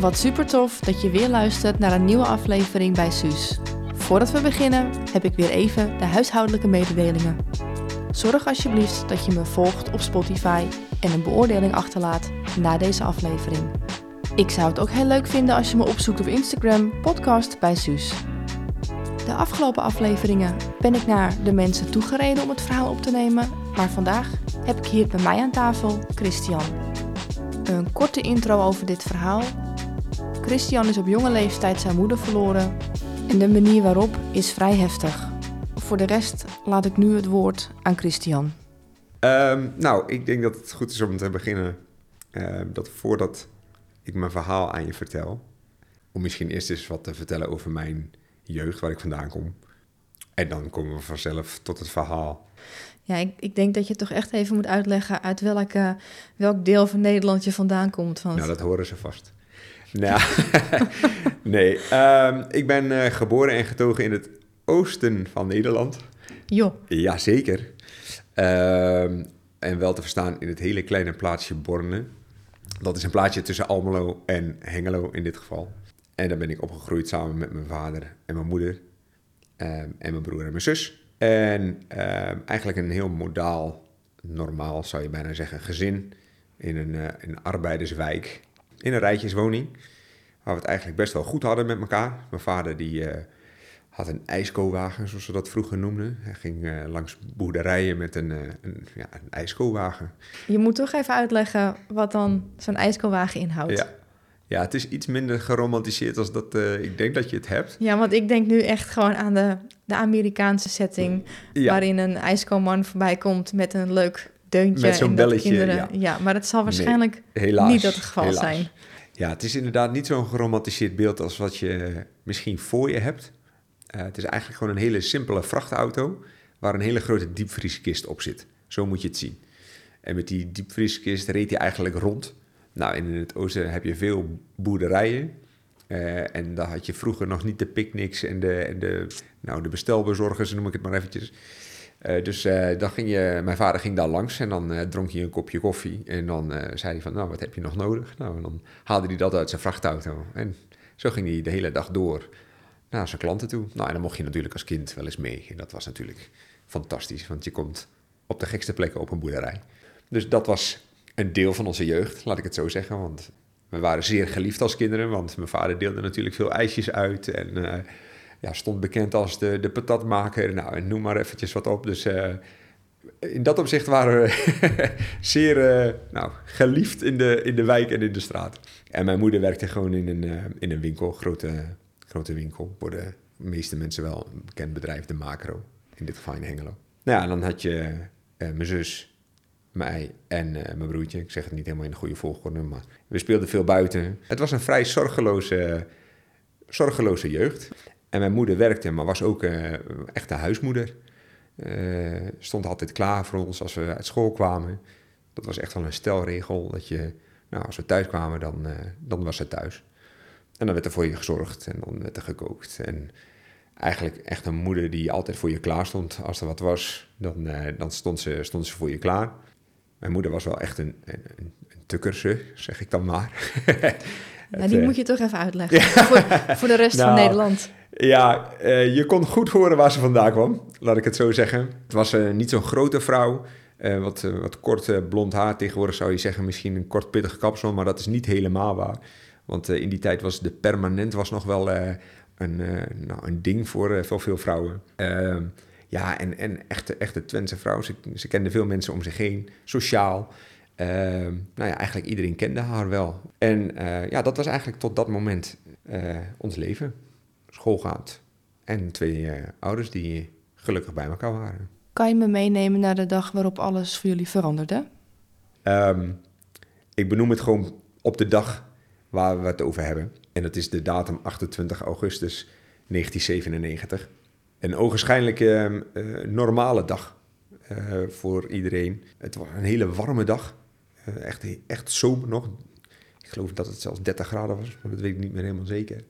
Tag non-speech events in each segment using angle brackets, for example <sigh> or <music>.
Wat super tof dat je weer luistert naar een nieuwe aflevering bij Suus. Voordat we beginnen heb ik weer even de huishoudelijke mededelingen. Zorg alsjeblieft dat je me volgt op Spotify en een beoordeling achterlaat na deze aflevering. Ik zou het ook heel leuk vinden als je me opzoekt op Instagram, podcast bij Suus. De afgelopen afleveringen ben ik naar de mensen toegereden om het verhaal op te nemen, maar vandaag heb ik hier bij mij aan tafel Christian. Een korte intro over dit verhaal. Christian is op jonge leeftijd zijn moeder verloren en de manier waarop is vrij heftig. Voor de rest laat ik nu het woord aan Christian. Ehm, nou, ik denk dat het goed is om te beginnen. ehm, dat voordat ik mijn verhaal aan je vertel, om misschien eerst eens wat te vertellen over mijn jeugd, waar ik vandaan kom. En dan komen we vanzelf tot het verhaal. Ja, ik, ik denk dat je toch echt even moet uitleggen uit welke, welk deel van Nederland je vandaan komt. Want... Nou, dat horen ze vast. Nou, <laughs> nee, ehm, ik ben eh, geboren en getogen in het oosten van Nederland. Joh, Jazeker. Ehm en wel te verstaan in het hele kleine plaatsje Borne. Dat is een plaatsje tussen Almelo en Hengelo in dit geval. En daar ben ik opgegroeid samen met mijn vader en mijn moeder. ehm, en mijn broer en mijn zus. En eigenlijk een heel modaal, normaal zou je bijna zeggen, gezin. In een, eh, een arbeiderswijk. In een rijtjeswoning. Waar we het eigenlijk best wel goed hadden met elkaar. Mijn vader die... eh, had een ijskowagen, zoals ze dat vroeger noemden. Hij ging eh, langs boerderijen met een, eh, een, ja, een ijskowagen. je moet toch even uitleggen wat dan zo'n ijskowagen inhoudt. Ja. ja, het is iets minder geromantiseerd als dat ik denk dat je het hebt. Ja, want ik denk nu echt gewoon aan de, de Amerikaanse setting... Ja, waarin een ijskoman voorbij komt met een leuk deuntje. Met zo'n dat belletje, kinderen- ja. maar dat zal waarschijnlijk helaas. niet het geval helaas. zijn. Ja, het is inderdaad niet zo'n geromantiseerd beeld als wat je misschien voor je hebt. Eh, het is eigenlijk gewoon een hele simpele vrachtauto waar een hele grote diepvrieskist op zit. Zo moet je het zien. En met die diepvrieskist reed hij eigenlijk rond. Nou, in het oosten heb je veel boerderijen. Eh, en daar had je vroeger nog niet de picknicks en de, en de, nou, de bestelbezorgers, noem ik het maar eventjes. Eh, dus eh, dan ging je, mijn vader ging daar langs en dan eh, dronk hij een kopje koffie. En dan zei hij van, nou, wat heb je nog nodig? Nou, en dan haalde hij dat uit zijn vrachtauto. En zo ging hij de hele dag door naar zijn klanten toe. Nou, en dan mocht je natuurlijk als kind wel eens mee. En dat was natuurlijk fantastisch, want je komt op de gekste plekken op een boerderij. Dus dat was een deel van onze jeugd, laat ik het zo zeggen. Want we waren zeer geliefd als kinderen, want mijn vader deelde natuurlijk veel ijsjes uit. En ja, stond bekend als de, de patatmaker. Nou, en noem maar eventjes wat op. Dus eh, in dat opzicht waren we <laughs> zeer eh, nou, geliefd in de, in de wijk en in de straat. En mijn moeder werkte gewoon in een, eh, in een winkel, grote, grote winkel. Voor de meeste mensen wel een bekend bedrijf, de Macro. In dit geval in Hengelo. Nou ja, en dan had je mijn zus, mij en mijn broertje. Ik zeg het niet helemaal in de goede volgorde, maar we speelden veel buiten. Het was een vrij zorgeloze, zorgeloze jeugd. En mijn moeder werkte, maar was ook eh echt een huismoeder. Eh, stond altijd klaar voor ons als we uit school kwamen. Dat was echt wel een stelregel. Dat je, nou, als we thuis kwamen, dan, eh, dan was ze thuis. En dan werd er voor je gezorgd en dan werd er gekookt. En eigenlijk echt een moeder die altijd voor je klaar stond. Als er wat was, dan, dan stond, ze, stond ze voor je klaar. Mijn moeder was wel echt een, een, een, een tukkerse, zeg ik dan maar. <laughs> Nou, die moet je toch even uitleggen voor, voor de rest van <laughs> Nou, Nederland. Ja, eh, je kon goed horen waar ze vandaan kwam, laat ik het zo zeggen. Het was eh, niet zo'n grote vrouw, eh, wat, wat kort blond haar. Tegenwoordig zou je zeggen misschien een kort pittig kapsel, maar dat is niet helemaal waar. Want in die tijd was de permanent was nog wel een, nou, een ding voor, veel vrouwen. Ehm, ja, en, en echte, echte Twentse vrouw. Ze, ze kende veel mensen om zich heen, sociaal. Ehm, nou ja, eigenlijk iedereen kende haar wel. En ja, dat was eigenlijk tot dat moment ons leven schoolgaand. En twee eh, ouders die gelukkig bij elkaar waren. Kan je me meenemen naar de dag waarop alles voor jullie veranderde? Ehm, ik benoem het gewoon op de dag waar we het over hebben. En dat is de datum 28 augustus 1997. Een ogenschijnlijk ehm, eh, normale dag eh, voor iedereen. Het was een hele warme dag. Echt, echt zomer nog. Ik geloof dat het zelfs 30 graden was, maar dat weet ik niet meer helemaal zeker.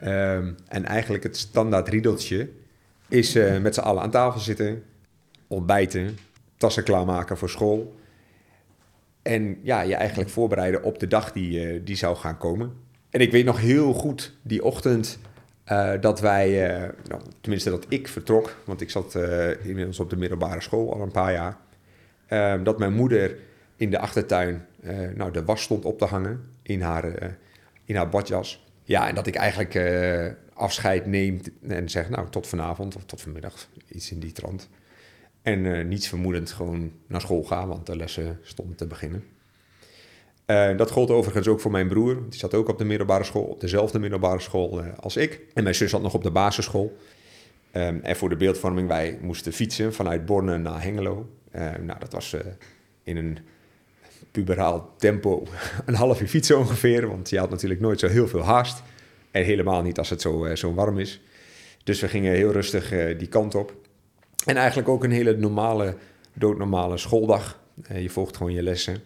Ehm, en eigenlijk het standaard riedeltje is eh, met z'n allen aan tafel zitten, ontbijten, tassen klaarmaken voor school. En ja, je eigenlijk voorbereiden op de dag die, eh, die zou gaan komen. En ik weet nog heel goed die ochtend eh, dat wij, nou, tenminste dat ik vertrok, want ik zat inmiddels op de middelbare school al een paar jaar, dat mijn moeder in de achtertuin nou, de was stond op te hangen in haar, in haar badjas. Ja, en dat ik eigenlijk afscheid neem en zeg, nou, tot vanavond of tot vanmiddag, iets in die trant. En niets vermoedend gewoon naar school gaan, want de lessen stonden te beginnen. Uh, dat gold overigens ook voor mijn broer. Die zat ook op de middelbare school, op dezelfde middelbare school uh, als ik. En mijn zus zat nog op de basisschool. Um, en voor de beeldvorming, wij moesten fietsen vanuit Borne naar Hengelo. Uh, nou, dat was in een puberaal tempo <laughs> een half uur fietsen ongeveer. Want je had natuurlijk nooit zo heel veel haast. En helemaal niet als het zo, zo warm is. Dus we gingen heel rustig die kant op. En eigenlijk ook een hele normale, doodnormale schooldag. je volgt gewoon je lessen.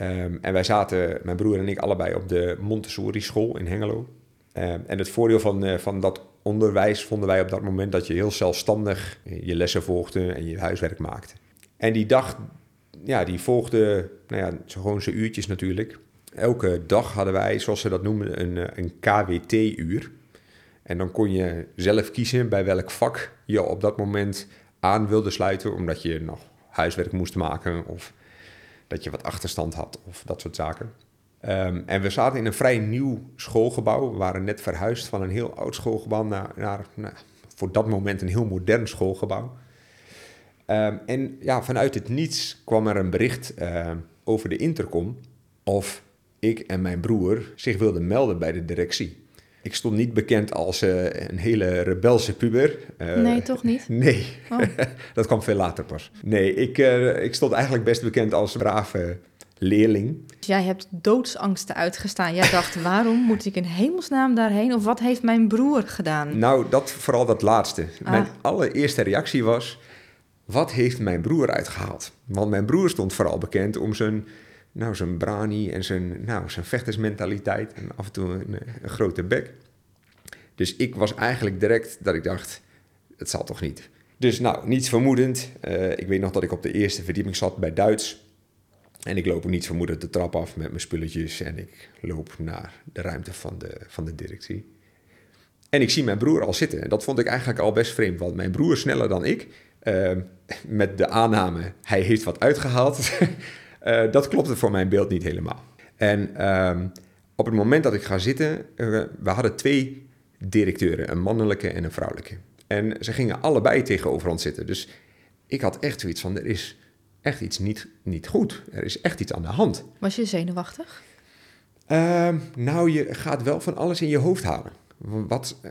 Um, en wij zaten, mijn broer en ik, allebei op de Montessori school in Hengelo. Um, en het voordeel van, van dat onderwijs vonden wij op dat moment dat je heel zelfstandig je lessen volgde en je huiswerk maakte. En die dag, ja, die volgde, nou ja, gewoon zijn uurtjes natuurlijk. Elke dag hadden wij, zoals ze dat noemen, een, eh, een KWT-uur. En dan kon je zelf kiezen bij welk vak je op dat moment aan wilde sluiten, omdat je nog huiswerk moest maken of dat je wat achterstand had of dat soort zaken. Um, en we zaten in een vrij nieuw schoolgebouw. We waren net verhuisd van een heel oud schoolgebouw naar, naar nou, voor dat moment een heel modern schoolgebouw. Um, en ja, vanuit het niets kwam er een bericht uh, over de intercom of ik en mijn broer zich wilden melden bij de directie. Ik stond niet bekend als uh, een hele rebelse puber. Uh, nee, toch niet? <laughs> Nee, oh. <laughs> dat kwam veel later pas. Nee, ik, uh, ik stond eigenlijk best bekend als brave leerling. Dus jij hebt doodsangsten uitgestaan. Jij dacht, <laughs> waarom moet ik in hemelsnaam daarheen? Of wat heeft mijn broer gedaan? Nou, dat, vooral dat laatste. Ah. Mijn allereerste reactie was, wat heeft mijn broer uitgehaald? Want mijn broer stond vooral bekend om zijn nou, zijn brani en zijn, nou, zijn vechtersmentaliteit en af en toe een, grote bek. Dus ik was eigenlijk direct dat ik dacht, het zal toch niet. Dus nou, niets vermoedend. Uh, ik weet nog dat ik op de eerste verdieping zat bij Duits. En ik loop niets vermoedend de trap af met mijn spulletjes en ik loop naar de ruimte van de, van de directie. En ik zie mijn broer al zitten. En dat vond ik eigenlijk al best vreemd, want mijn broer sneller dan ik. Uh, met de aanname, hij heeft wat uitgehaald. Uh, <laughs> dat klopte voor mijn beeld niet helemaal. En uh, op het moment dat ik ga zitten, uh, we hadden twee directeuren, een mannelijke en een vrouwelijke. En ze gingen allebei tegenover ons zitten. Dus ik had echt zoiets van, er is echt iets niet, niet goed. Er is echt iets aan de hand. Was je zenuwachtig? Ehm, nou, je gaat wel van alles in je hoofd halen. Wat, eh,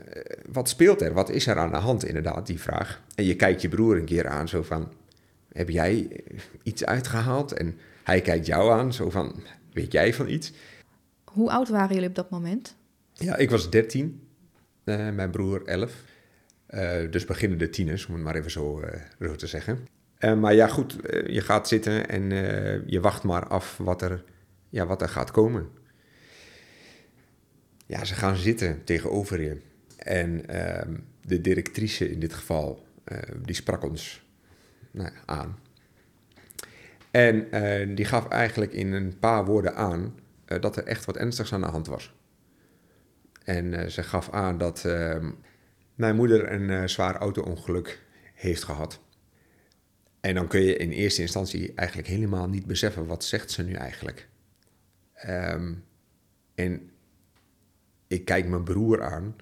wat speelt er? Wat is er aan de hand, inderdaad, die vraag. En je kijkt je broer een keer aan, zo van... Heb jij iets uitgehaald? En hij kijkt jou aan, zo van, weet jij van iets? Hoe oud waren jullie op dat moment? Ja, ik was 13, uh, mijn broer 11. Uh, dus beginnende tieners, om het maar even zo, uh, te zeggen. maar ja, goed, je gaat zitten en je wacht maar af wat er, ja, wat er gaat komen. Ja, ze gaan zitten tegenover je. En ehm, de directrice in dit geval, die sprak ons nou, aan. En uh, die gaf eigenlijk in een paar woorden aan uh, dat er echt wat ernstigs aan de hand was. En ze gaf aan dat ehm, mijn moeder een zwaar auto-ongeluk heeft gehad. En dan kun je in eerste instantie eigenlijk helemaal niet beseffen wat zegt ze nu eigenlijk. Um, en ik kijk mijn broer aan,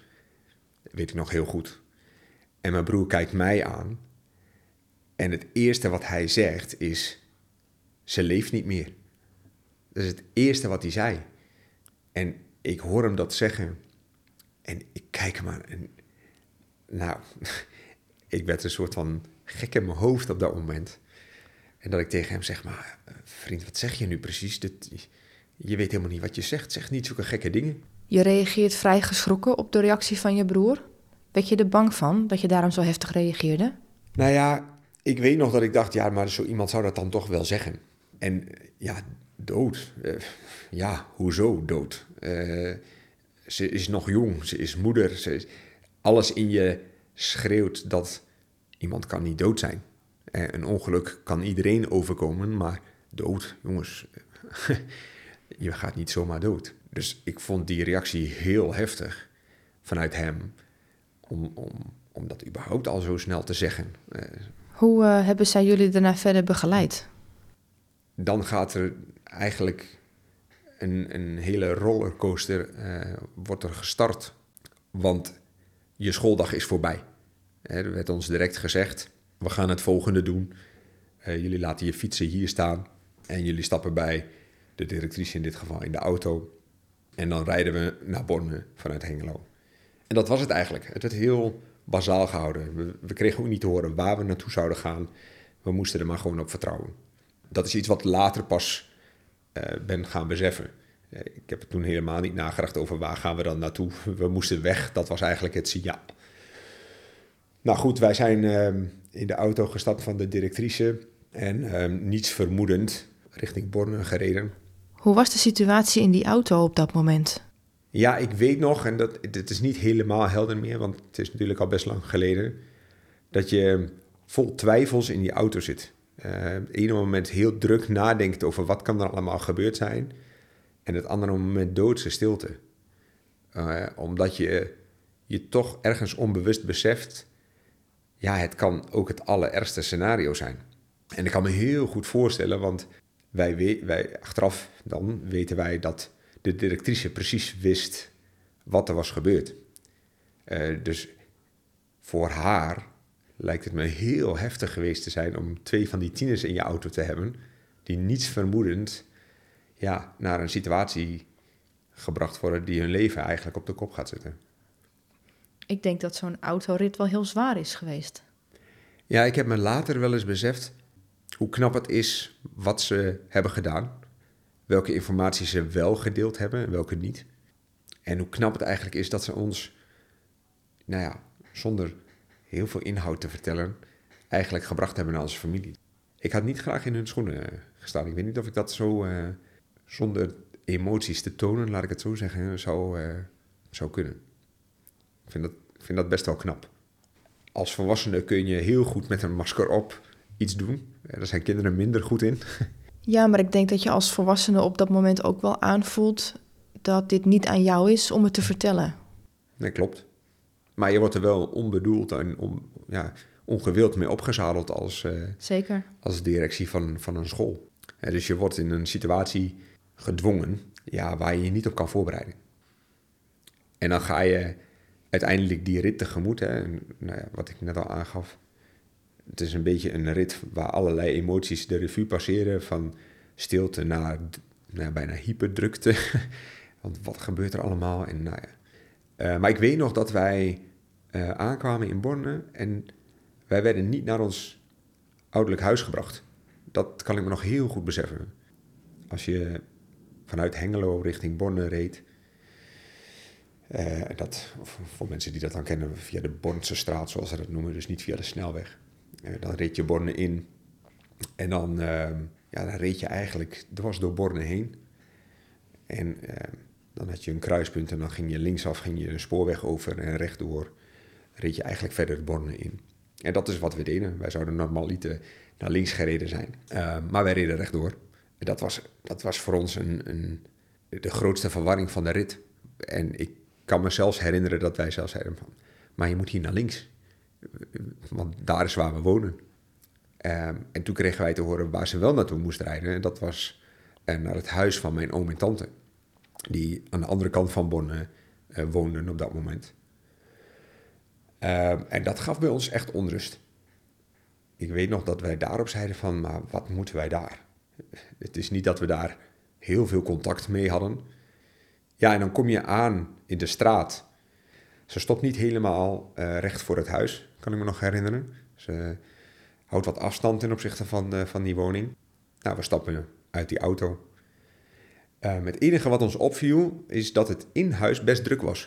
weet ik nog heel goed. En mijn broer kijkt mij aan. En het eerste wat hij zegt is: ze leeft niet meer. Dat is het eerste wat hij zei. En ik hoor hem dat zeggen. En ik kijk hem aan. En, nou, <laughs> ik werd een soort van gek in mijn hoofd op dat moment. En dat ik tegen hem zeg, maar vriend, wat zeg je nu precies? Je weet helemaal niet wat je zegt. Zeg niet zulke gekke dingen. Je reageert vrij geschrokken op de reactie van je broer. Werd je er bang van dat je daarom zo heftig reageerde? Nou ja, ik weet nog dat ik dacht, ja, maar zo iemand zou dat dan toch wel zeggen. En ja, dood. Uh, ja, hoezo dood? Uh, ze is nog jong, ze is moeder. Ze is, alles in je schreeuwt dat iemand kan niet dood zijn. Uh, een ongeluk kan iedereen overkomen, maar dood, jongens, <laughs> je gaat niet zomaar dood. Dus ik vond die reactie heel heftig vanuit hem. Om, om, om dat überhaupt al zo snel te zeggen. Eh, Hoe eh, hebben zij jullie daarna verder begeleid? dan gaat er eigenlijk een, een hele rollercoaster eh, wordt er gestart. Want je schooldag is voorbij. Er werd ons direct gezegd, we gaan het volgende doen. Jullie laten je fietsen hier staan en jullie stappen bij de directrice in dit geval in de auto. En dan rijden we naar Borne vanuit Hengelo. En dat was het eigenlijk. Het werd heel bazaal gehouden. We, kregen ook niet te horen waar we naartoe zouden gaan. We moesten er maar gewoon op vertrouwen. Dat is iets wat later pas eh, ben gaan beseffen. Eh, ik heb er toen helemaal niet nagedacht over waar gaan we dan naartoe. <laughs> We moesten weg, dat was eigenlijk het signaal. Nou goed, wij zijn ehm, in de auto gestapt van de directrice en niets vermoedend richting Borne gereden. Hoe was de situatie in die auto op dat moment? Ja, ik weet nog, en dat, het is niet helemaal helder meer, want het is natuurlijk al best lang geleden, dat je vol twijfels in die auto zit. Eh, het ene moment heel druk nadenkt over wat kan er allemaal gebeurd zijn, en het andere moment doodse stilte. Eh, omdat je je toch ergens onbewust beseft, ja, het kan ook het allerergste scenario zijn. En ik kan me heel goed voorstellen, want wij, wij achteraf dan weten wij dat de directrice precies wist wat er was gebeurd. Eh, dus voor haar lijkt het me heel heftig geweest te zijn om twee van die tieners in je auto te hebben, die niets vermoedend ja, naar een situatie gebracht worden die hun leven eigenlijk op de kop gaat zetten. Ik denk dat zo'n autorit wel heel zwaar is geweest. Ja, ik heb me later wel eens beseft hoe knap het is wat ze hebben gedaan. Welke informatie ze wel gedeeld hebben en welke niet. En hoe knap het eigenlijk is dat ze ons, nou ja, zonder heel veel inhoud te vertellen, eigenlijk gebracht hebben naar onze familie. Ik had niet graag in hun schoenen eh, gestaan. Ik weet niet of ik dat zo eh, zonder emoties te tonen, laat ik het zo zeggen, zou, eh, zou kunnen. Ik vind dat, ik vind dat best wel knap als volwassene kun je heel goed met een masker op iets doen. Eh, Daar zijn kinderen minder goed in. <laughs> Ja, maar ik denk dat je als volwassene op dat moment ook wel aanvoelt dat dit niet aan jou is om het te vertellen. Nee, klopt. Maar je wordt er wel onbedoeld en on, ja, ongewild mee opgezadeld als, eh, Zeker. als directie van, van een school. Dus je wordt in een situatie gedwongen ja, waar je je niet op kan voorbereiden. En dan ga je uiteindelijk die rit tegemoet. Hè, en, nou ja, wat ik net al aangaf. Het is een beetje een rit waar allerlei emoties de revue passeren. Van stilte naar, naar bijna hyperdrukte. <laughs> Want wat gebeurt er allemaal? Nou ja. Eh, maar ik weet nog dat wij eh, aankwamen in Borne en wij werden niet naar ons ouderlijk huis gebracht. Dat kan ik me nog heel goed beseffen. Als je vanuit Hengelo richting Borne reed. eh, dat, voor mensen die dat dan kennen, via de Bornse straat, zoals ze dat noemen, dus niet via de snelweg. Eh, dan reed je Borne in. En dan, eh, ja, dan reed je eigenlijk dwars door Borne heen. En eh, dan had je een kruispunt en dan ging je linksaf, ging je een spoorweg over en rechtdoor reed je eigenlijk verder Borne in. En dat is wat we deden. Wij zouden normaliter naar links gereden zijn. Uh, maar wij reden rechtdoor. En dat was, dat was voor ons een, een, de grootste verwarring van de rit. En ik kan me zelfs herinneren dat wij zelfs zeiden van... Maar je moet hier naar links. Want daar is waar we wonen. Uh, en toen kregen wij te horen waar ze wel naartoe moest rijden. En dat was uh, naar het huis van mijn oom en tante. Die aan de andere kant van Bonn uh, woonden op dat moment. Uh, en dat gaf bij ons echt onrust. Ik weet nog dat wij daarop zeiden van, maar wat moeten wij daar? Het is niet dat we daar heel veel contact mee hadden. Ja, en dan kom je aan in de straat. Ze stopt niet helemaal uh, recht voor het huis, kan ik me nog herinneren. Ze houdt wat afstand ten opzichte van, uh, van die woning. Nou, we stappen uit die auto. Uh, het enige wat ons opviel is dat het in huis best druk was.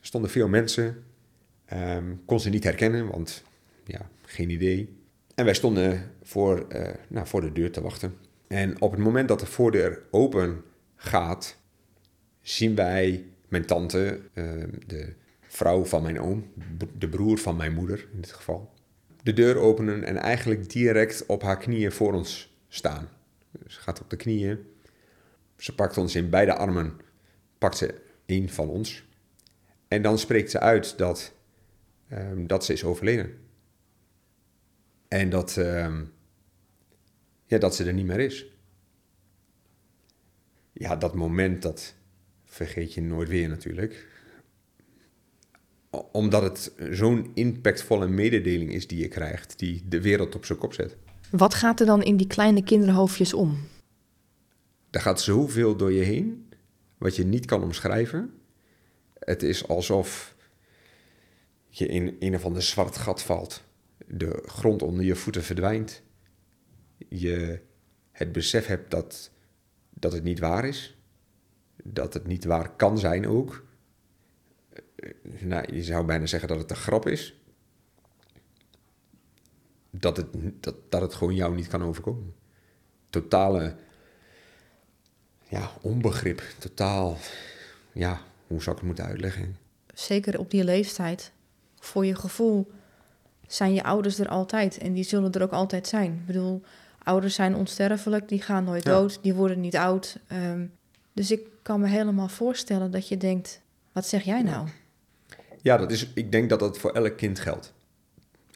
Er stonden veel mensen, Um, kon ze niet herkennen, want ja, geen idee. En wij stonden voor, uh, nou, voor de deur te wachten. En op het moment dat de voordeur open gaat, zien wij mijn tante, uh, de vrouw van mijn oom, de broer van mijn moeder in dit geval, de deur openen en eigenlijk direct op haar knieën voor ons staan. Ze gaat op de knieën Ze pakt ons in beide armen, pakt ze een van ons. En dan spreekt ze uit dat, ehm, dat ze is overleden. En dat, ehm, ja, dat ze er niet meer is. Ja, dat moment, dat vergeet je nooit weer natuurlijk. Omdat het zo'n impactvolle mededeling is die je krijgt, die de wereld op zijn kop zet. Wat gaat er dan in die kleine kinderhoofdjes om? Er gaat zoveel door je heen, wat je niet kan omschrijven. Het is alsof je in een of ander zwart gat valt. De grond onder je voeten verdwijnt. Je het besef hebt dat, dat het niet waar is. Dat het niet waar kan zijn ook. Nou, je zou bijna zeggen dat het een grap is. Dat het, dat, dat het gewoon jou niet kan overkomen. Totale ja, onbegrip. Totaal, ja, hoe zou ik het moeten uitleggen? Zeker op die leeftijd. Voor je gevoel zijn je ouders er altijd en die zullen er ook altijd zijn. Ik bedoel, ouders zijn onsterfelijk, die gaan nooit Ja. dood, die worden niet oud. Ehm, dus ik kan me helemaal voorstellen dat je denkt, wat zeg jij nou? Ja, dat is, ik denk dat dat voor elk kind geldt.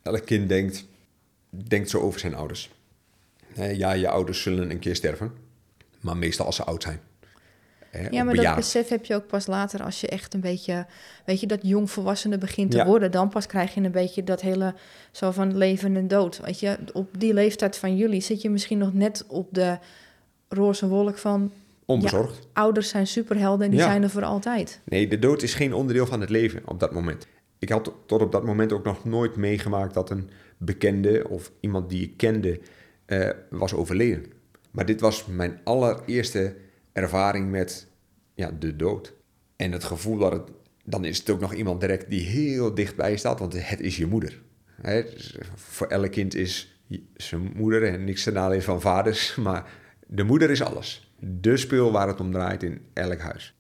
Elk kind denkt, denkt zo over zijn ouders. Ja, je ouders zullen een keer sterven, maar meestal als ze oud zijn. Hè, Ja, maar dat besef heb je ook pas later als je echt een beetje, weet je, dat jongvolwassene begint te Ja. worden. Dan pas krijg je een beetje dat hele zo van leven en dood. Weet je, op die leeftijd van jullie zit je misschien nog net op de roze wolk van Onbezorgd. ouders zijn superhelden en die Ja. zijn er voor altijd. Nee, de dood is geen onderdeel van het leven op dat moment. Ik had tot op dat moment ook nog nooit meegemaakt dat een bekende of iemand die ik kende eh, was overleden. Maar dit was mijn allereerste ervaring met ja, de dood. En het gevoel dat het, dan is het ook nog iemand direct die heel dichtbij staat, want het is je moeder. Hè, dus voor elk kind is zijn moeder en niks ten nadele van vaders, <laughs> maar de moeder is alles. De speel waar het om draait in elk huis.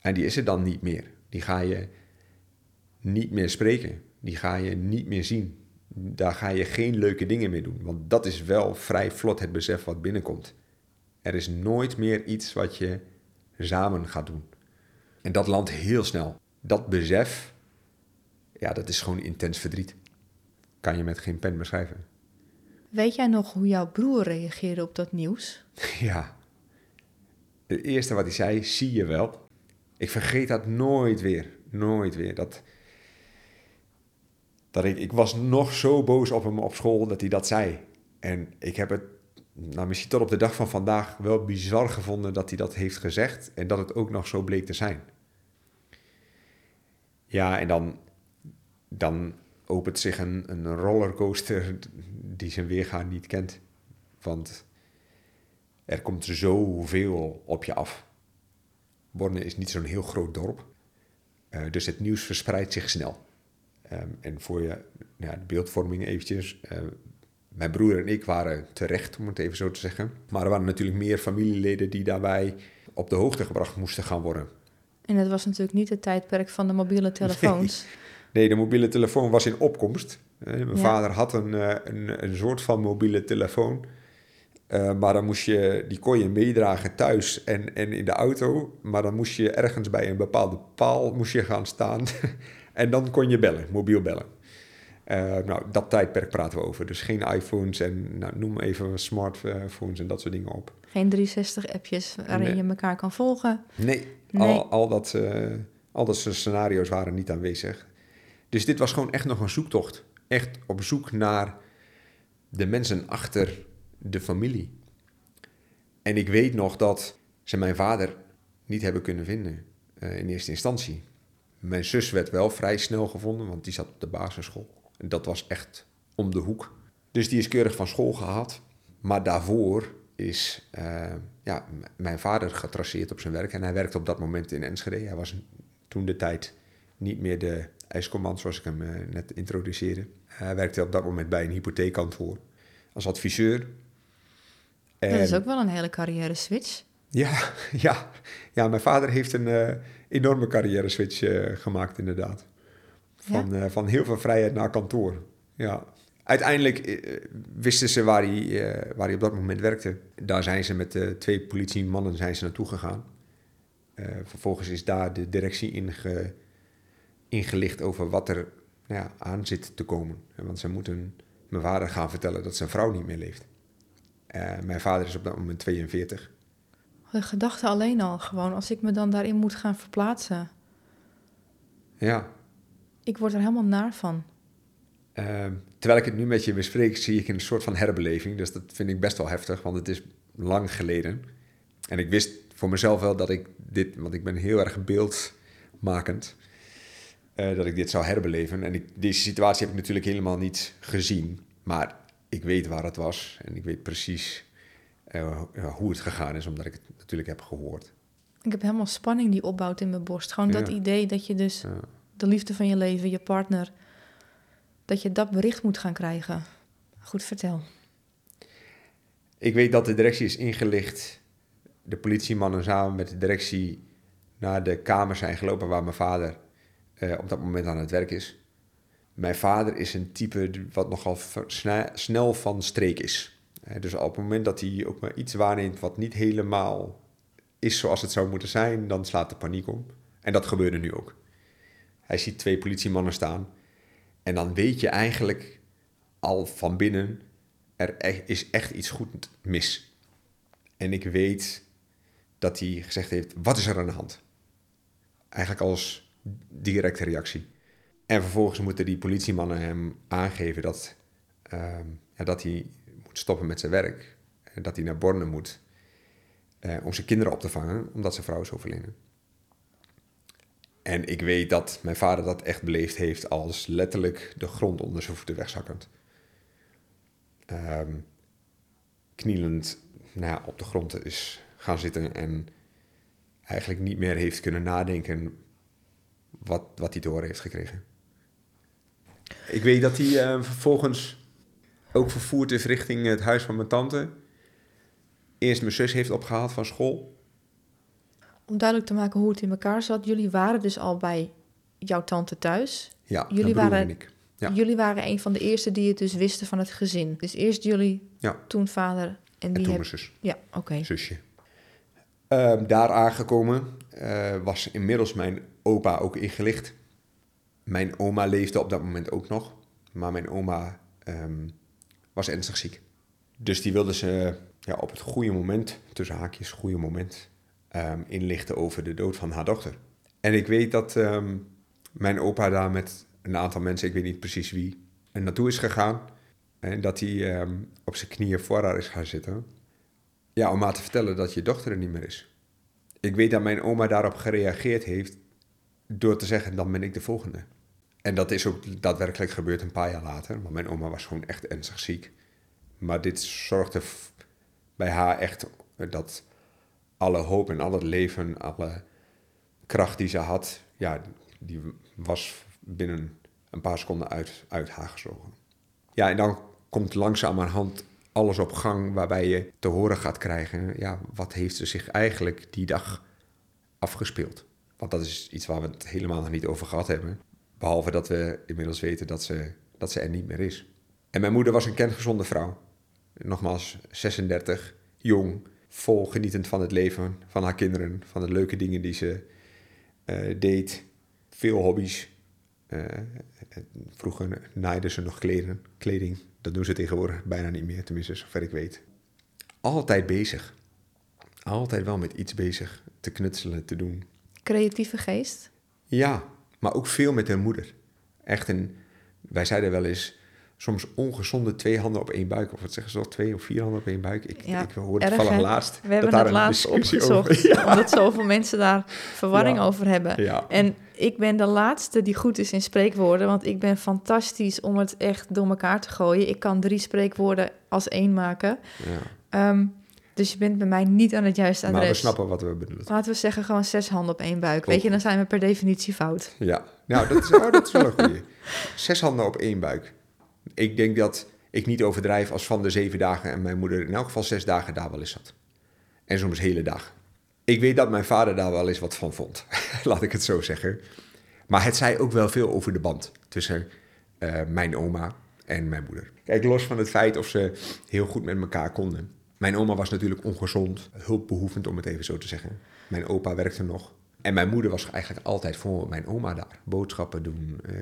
En die is er dan niet meer. Die ga je niet meer spreken. Die ga je niet meer zien. Daar ga je geen leuke dingen mee doen. Want dat is wel vrij vlot het besef wat binnenkomt. Er is nooit meer iets wat je samen gaat doen. En dat landt heel snel. Dat besef, ja, dat is gewoon intens verdriet. Kan je met geen pen beschrijven. Weet jij nog hoe jouw broer reageerde op dat nieuws? <laughs> Ja. Het eerste wat hij zei, zie je wel. Ik vergeet dat nooit weer. Nooit weer. Dat, dat ik, ik was nog zo boos op hem op school dat hij dat zei. En ik heb het, nou misschien tot op de dag van vandaag, wel bizar gevonden dat hij dat heeft gezegd. En dat het ook nog zo bleek te zijn. Ja, en dan, dan opent zich een, een rollercoaster die zijn weergaan niet kent. Want er komt zoveel op je af. Borne is niet zo'n heel groot dorp. Eh, dus het nieuws verspreidt zich snel. Ehm, en voor je ja, de beeldvorming eventjes. eh, mijn broer en ik waren terecht, om het even zo te zeggen. Maar er waren natuurlijk meer familieleden die daarbij op de hoogte gebracht moesten gaan worden. En het was natuurlijk niet het tijdperk van de mobiele telefoons. Nee, de mobiele telefoon was in opkomst. Eh, mijn Ja. vader had een, eh, een, een soort van mobiele telefoon. Eh, maar dan moest je, die kon je meedragen thuis en, en in de auto. Maar dan moest je ergens bij een bepaalde paal moest je gaan staan. <laughs> en dan kon je bellen, mobiel bellen. Eh, nou, dat tijdperk praten we over. Dus geen iPhones en nou, noem even smartphones en dat soort dingen op. Geen 360-appjes waarin Nee. je elkaar kan volgen. Nee, Nee. Al, al, dat, eh, al dat soort scenario's waren niet aanwezig. Dus dit was gewoon echt nog een zoektocht. Echt op zoek naar de mensen achter de familie. En ik weet nog dat ze mijn vader niet hebben kunnen vinden eh, in eerste instantie. Mijn zus werd wel vrij snel gevonden, want die zat op de basisschool. En dat was echt om de hoek. Dus die is keurig van school gehaald. Maar daarvoor is eh, ja, mijn vader getraceerd op zijn werk. En hij werkte op dat moment in Enschede. Hij was toen de tijd niet meer de ijscommand zoals ik hem eh, net introduceerde. Hij werkte op dat moment bij een hypotheekkantoor als adviseur. Dat is ook wel een hele carrière switch. ja, <laughs> ja, ja, mijn vader heeft een eh, enorme carrière switch eh, gemaakt, inderdaad. Van, eh, van heel veel vrijheid naar kantoor. Ja. Uiteindelijk wisten ze waar hij, waar hij op dat moment werkte. Daar zijn ze met twee politiemannen zijn ze naartoe gegaan. vervolgens is daar de directie inge, ingelicht over wat er nou ja, aan zit te komen. Want ze moeten mijn vader gaan vertellen dat zijn vrouw niet meer leeft. Mijn vader is op dat moment 42. De gedachte alleen al, gewoon als ik me dan daarin moet gaan verplaatsen. Ja. Ik word er helemaal naar van. Ehm, terwijl ik het nu met je bespreek, zie ik een soort van herbeleving. Dus dat vind ik best wel heftig, want het is lang geleden. En ik wist voor mezelf wel dat ik dit, want ik ben heel erg beeldmakend, uh, dat ik dit zou herbeleven. En ik, deze situatie heb ik natuurlijk helemaal niet gezien, maar ik weet waar het was en ik weet precies uh, hoe het gegaan is, omdat ik het natuurlijk heb gehoord. Ik heb helemaal spanning die opbouwt in mijn borst. Gewoon dat idee dat je dus de liefde van je leven, je partner, dat je dat bericht moet gaan krijgen. Goed, vertel. Ik weet dat de directie is ingelicht. De politiemannen samen met de directie naar de kamer zijn gelopen waar mijn vader eh, op dat moment aan het werk is. Mijn vader is een type wat nogal snel van streek is. dus op het moment dat hij ook maar iets waarneemt wat niet helemaal is zoals het zou moeten zijn, dan slaat de paniek om. En dat gebeurde nu ook. Hij ziet twee politiemannen staan. En dan weet je eigenlijk al van binnen, er e-, is echt iets goed mis. En ik weet dat hij gezegd heeft, wat is er aan de hand? Eigenlijk als directe reactie. En vervolgens moeten die politiemannen hem aangeven dat, ehm, ja, dat hij moet stoppen met zijn werk. En dat hij naar Borne moet eh, om zijn kinderen op te vangen, omdat zijn vrouw is overleden. En ik weet dat mijn vader dat echt beleefd heeft als letterlijk de grond onder zijn voeten wegzakkend. Um, knielend nou ja, op de grond is gaan zitten en eigenlijk niet meer heeft kunnen nadenken wat, wat hij horen heeft gekregen. Ik weet dat hij uh, vervolgens ook vervoerd is richting het huis van mijn tante. Eerst mijn zus heeft opgehaald van school om duidelijk te maken hoe het in elkaar zat. Jullie waren dus al bij jouw tante thuis. Ja, jullie waren, ik. Ja. Jullie waren een van de eerste die het dus wisten van het gezin. Dus eerst jullie, ja. toen vader en, en die toen mijn zus. Ja, oké. Zusje. Ehm, daar aangekomen uh, was inmiddels mijn opa ook ingelicht. Mijn oma leefde op dat moment ook nog. Maar mijn oma um, was ernstig ziek. Dus die wilde ze ja, op het goede moment, tussen haakjes goede moment, um, inlichten over de dood van haar dochter. En ik weet dat ehm, mijn opa daar met een aantal mensen, ik weet niet precies wie, naartoe is gegaan. En dat hij ehm, op zijn knieën voor haar is gaan zitten. Ja, om haar te vertellen dat je dochter er niet meer is. Ik weet dat mijn oma daarop gereageerd heeft door te zeggen, dan ben ik de volgende. En dat is ook daadwerkelijk gebeurd een paar jaar later. Want mijn oma was gewoon echt ernstig ziek. Maar dit zorgde bij haar echt dat alle hoop en al het leven, alle kracht die ze had, ja, die was binnen een paar seconden uit, uit haar gezogen. Ja, en dan komt langzamerhand alles op gang waarbij je te horen gaat krijgen, ja, wat heeft ze zich eigenlijk die dag afgespeeld? Want dat is iets waar we het helemaal nog niet over gehad hebben. Behalve dat we inmiddels weten dat ze, dat ze er niet meer is. En mijn moeder was een kerngezonde vrouw. Nogmaals, 36, jong, vol genietend van het leven, van haar kinderen, van de leuke dingen die ze uh, deed. Veel hobby's. Uh, vroeger naaide ze nog kleden, kleding. Dat doen ze tegenwoordig bijna niet meer, tenminste zover ik weet. Altijd bezig. Altijd wel met iets bezig. Te knutselen, te doen. Creatieve geest? Ja, maar ook veel met haar moeder. Echt een... Wij zeiden wel eens soms ongezonde twee handen op één buik. Of wat zeggen ze al, twee of vier handen op één buik. Ik, ik hoorde het toevallig laatst. We hebben het laatst opgezocht, <laughs> over, omdat zoveel mensen daar verwarring over hebben. En ik ben de laatste die goed is in spreekwoorden, want ik ben fantastisch om het echt door elkaar te gooien. Ik kan drie spreekwoorden als één maken. Um, dus je bent bij mij niet aan het juiste adres. Maar we snappen wat we bedoelen. Laten we zeggen gewoon zes handen op één buik. Weet je, dan zijn we per definitie fout. Ja, nou dat is, oh, dat is wel een goeie. Zes handen op één buik ik denk dat ik niet overdrijf als van de zeven dagen en mijn moeder in elk geval zes dagen daar wel eens zat. En soms hele dag. Ik weet dat mijn vader daar wel eens wat van vond, <laughs> laat ik het zo zeggen. Maar het zei ook wel veel over de band tussen uh, mijn oma en mijn moeder. Kijk, los van het feit of ze heel goed met elkaar konden. Mijn oma was natuurlijk ongezond, hulpbehoevend om het even zo te zeggen. Mijn opa werkte nog. En mijn moeder was eigenlijk altijd voor mijn oma daar. Boodschappen doen, eh,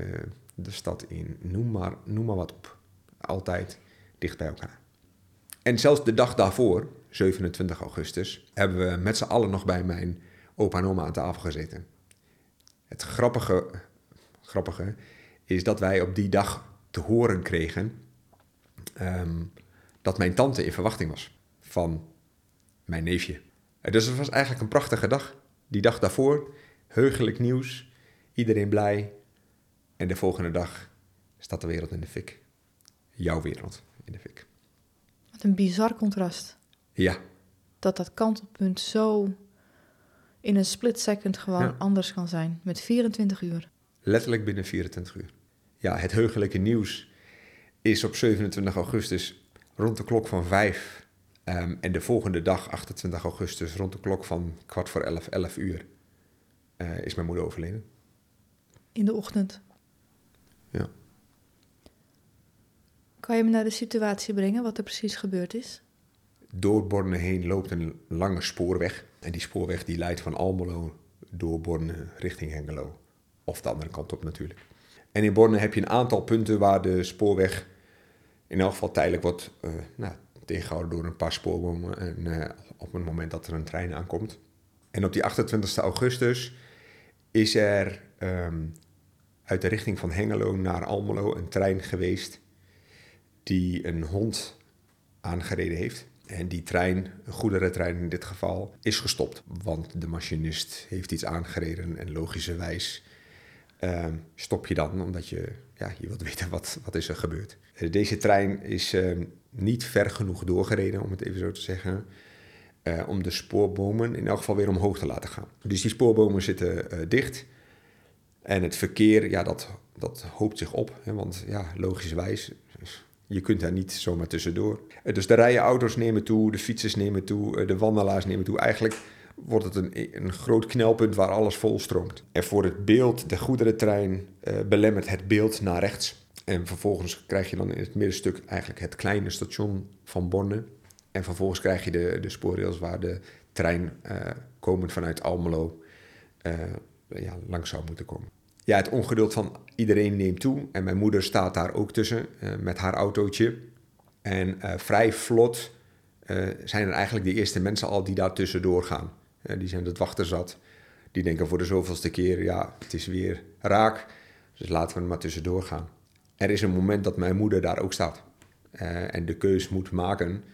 de stad in, noem maar, noem maar wat op. Altijd dicht bij elkaar. En zelfs de dag daarvoor, 27 augustus, hebben we met z'n allen nog bij mijn opa en oma aan tafel gezeten. Het grappige, grappige is dat wij op die dag te horen kregen ehm, dat mijn tante in verwachting was van mijn neefje. Dus het was eigenlijk een prachtige dag. Die dag daarvoor, heugelijk nieuws, iedereen blij. En de volgende dag staat de wereld in de fik. Jouw wereld in de fik. Wat een bizar contrast. Ja, Dat dat kantelpunt zo in een split second gewoon Ja. anders kan zijn. Met 24 uur. letterlijk binnen 24 uur. Ja, het heugelijke nieuws is op 27 augustus rond de klok van 5. Ehm, en de volgende dag, 28 augustus, rond de klok van kwart voor 11, 11 uur, eh, is mijn moeder overleden. In de ochtend. Ja. Kan je me naar de situatie brengen wat er precies gebeurd is? Door Borne heen loopt een lange spoorweg. En die spoorweg die leidt van Almelo door Borne richting Hengelo. Of de andere kant op natuurlijk. En in Borne heb je een aantal punten waar de spoorweg in elk geval tijdelijk wordt eh, nou, tegengehouden door een paar spoorbomen. En eh, op het moment dat er een trein aankomt. En op die 28 augustus is er ehm, uit de richting van Hengelo naar Almelo een trein geweest die een hond aangereden heeft. En die trein, een goederentrein in dit geval, is gestopt. Want de machinist heeft iets aangereden en logischerwijs ehm, stop je dan omdat je, ja, je wilt weten wat, wat is er gebeurd. Deze trein is ehm, niet ver genoeg doorgereden, om het even zo te zeggen, eh, om de spoorbomen in elk geval weer omhoog te laten gaan. Dus die spoorbomen zitten eh, dicht. En het verkeer, ja, dat, dat hoopt zich op. Hè, want ja, logischerwijs, je kunt daar niet zomaar tussendoor. Eh, Dus de rijen auto's nemen toe, de fietsers nemen toe, de wandelaars nemen toe. Eigenlijk wordt het een, een groot knelpunt waar alles vol stroomt. En voor het beeld, de goederentrein belemmert het beeld naar rechts. En vervolgens krijg je dan in het middenstuk eigenlijk het kleine station van Borne. En vervolgens krijg je de, de spoorrails waar de trein eh, komend vanuit Almelo eh, ja, langs zou moeten komen. Ja, het ongeduld van iedereen neemt toe. En mijn moeder staat daar ook tussen eh, met haar autootje. En vrij vlot zijn er eigenlijk de eerste mensen al die daar tussendoor gaan. Die zijn het wachten zat. Die denken voor de zoveelste keer, ja, het is weer raak. Dus laten we er maar tussendoor gaan. Er is een moment dat mijn moeder daar ook staat. Eh, en de keus moet maken.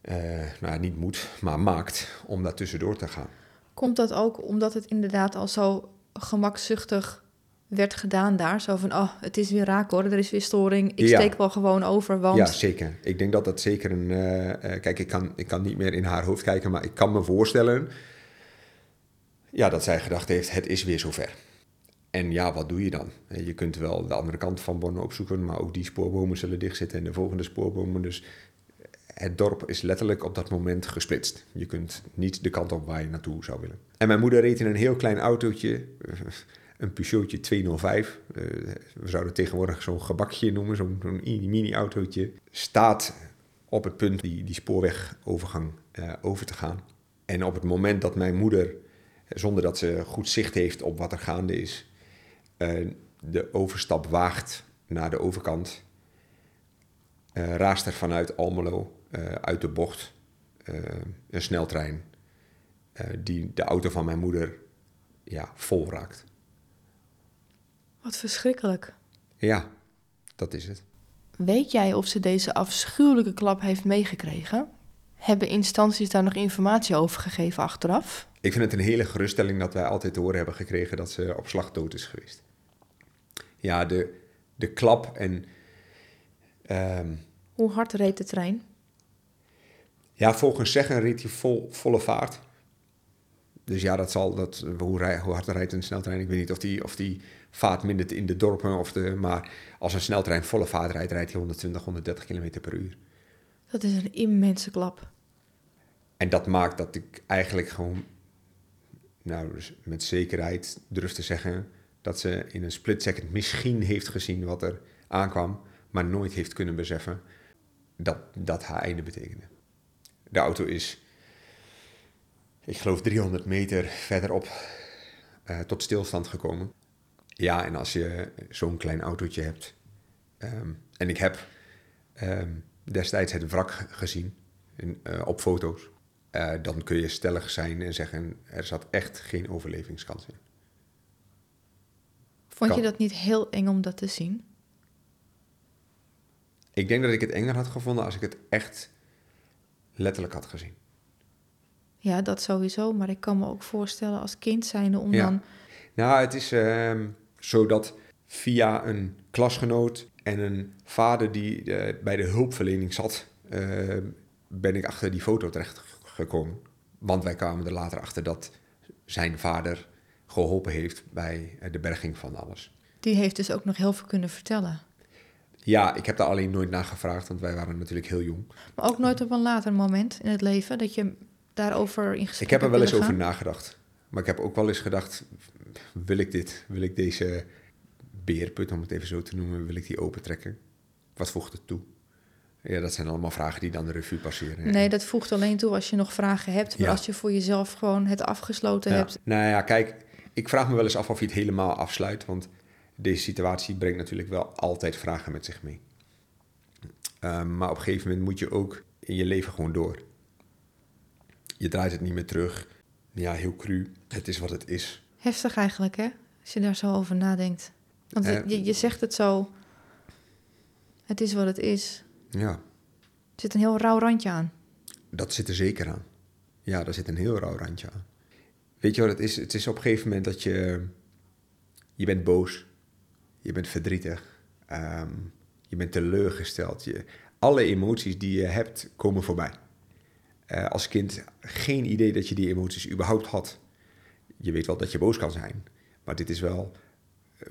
eh, nou, ja, niet moet, maar maakt om daar tussendoor te gaan. Komt dat ook omdat het inderdaad al zo gemakzuchtig werd gedaan daar? Zo van, oh, het is weer raak hoor, er is weer storing. Ik Ja. steek wel gewoon over, want... Ja, zeker. Ik denk dat dat zeker een. eh, kijk, ik kan, ik kan niet meer in haar hoofd kijken, maar ik kan me voorstellen. Ja, dat zij gedacht heeft: het is weer zover. En ja, wat doe je dan? Je kunt wel de andere kant van Borne opzoeken, maar ook die spoorbomen zullen dichtzitten en de volgende spoorbomen. Dus het dorp is letterlijk op dat moment gesplitst. Je kunt niet de kant op waar je naartoe zou willen. En mijn moeder reed in een heel klein autootje, <laughs> een Peugeotje 205. eh, we zouden tegenwoordig zo'n gebakje noemen, zo'n mini-autootje. Staat op het punt die, die spoorwegovergang eh, over te gaan. En op het moment dat mijn moeder, zonder dat ze goed zicht heeft op wat er gaande is, eh, de overstap waagt naar de overkant, eh, raast er vanuit Almelo eh, uit de bocht een sneltrein die de auto van mijn moeder ja, vol raakt. Wat verschrikkelijk. Ja, dat is het. Weet jij of ze deze afschuwelijke klap heeft meegekregen? Hebben instanties daar nog informatie over gegeven achteraf? Ik vind het een hele geruststelling dat wij altijd te horen hebben gekregen dat ze op slag dood is geweest. Ja, de, de klap en ehm, Hoe hard reed de trein? Ja, volgens zeggen reed hij vol, volle vaart. Dus ja, dat zal, dat, hoe, rij, hoe hard rijdt een sneltrein? Ik weet niet of die, of die vaart mindert in de dorpen. Of de, maar als een sneltrein volle vaart rijdt, rijdt hij 120, 130 km per uur. Dat is een immense klap. En dat maakt dat ik eigenlijk gewoon, nou, dus met zekerheid durf te zeggen... dat ze in een split second misschien heeft gezien wat er aankwam... maar nooit heeft kunnen beseffen dat dat haar einde betekende. De auto is, ik geloof 300 meter verderop uh, tot stilstand gekomen. Ja, en als je zo'n klein autootje hebt, ehm, en ik heb ehm, destijds het wrak gezien in, uh, op foto's, uh, dan kun je stellig zijn en zeggen, er zat echt geen overlevingskans in. Vond je dat niet heel eng om dat te zien? Ik denk dat ik het enger had gevonden als ik het echt letterlijk had gezien. Ja, dat sowieso. Maar ik kan me ook voorstellen als kind zijnde om dan... Nou, het is uh, zo dat via een klasgenoot en een vader die uh, bij de hulpverlening zat... Uh, ben ik achter die foto terecht gekomen. Want wij kwamen er later achter dat zijn vader geholpen heeft bij de berging van alles. Die heeft dus ook nog heel veel kunnen vertellen. Ja, ik heb daar alleen nooit naar gevraagd, want wij waren natuurlijk heel jong. Maar ook nooit op een later moment in het leven dat je daarover in gesprek Ik heb er wel eens over nagedacht. Maar ik heb ook wel eens gedacht, wil ik dit, wil ik deze beerput, om het even zo te noemen, wil ik die opentrekken? Wat voegt het toe? Ja, dat zijn allemaal vragen die dan de revue passeren. Nee, dat voegt alleen toe als je nog vragen hebt. Maar als je voor jezelf gewoon het afgesloten ja. hebt. Nou ja, kijk, ik vraag me wel eens af of je het helemaal afsluit. Want deze situatie brengt natuurlijk wel altijd vragen met zich mee. Um, maar op een gegeven moment moet je ook in je leven gewoon door. Je draait het niet meer terug. Ja, heel cru. Het is wat het is. Heftig eigenlijk, hè? Als je daar zo over nadenkt. Want uh, je, je zegt het zo. Het is wat het is. Ja. Er zit een heel rauw randje aan. Dat zit er zeker aan. Ja, daar zit een heel rauw randje aan. Weet je wat het is? Het is op een gegeven moment dat je... Je bent boos. Je bent verdrietig. Um, je bent teleurgesteld. Je, alle emoties die je hebt, komen voorbij. Uh, als kind geen idee dat je die emoties überhaupt had. Je weet wel dat je boos kan zijn. Maar dit is wel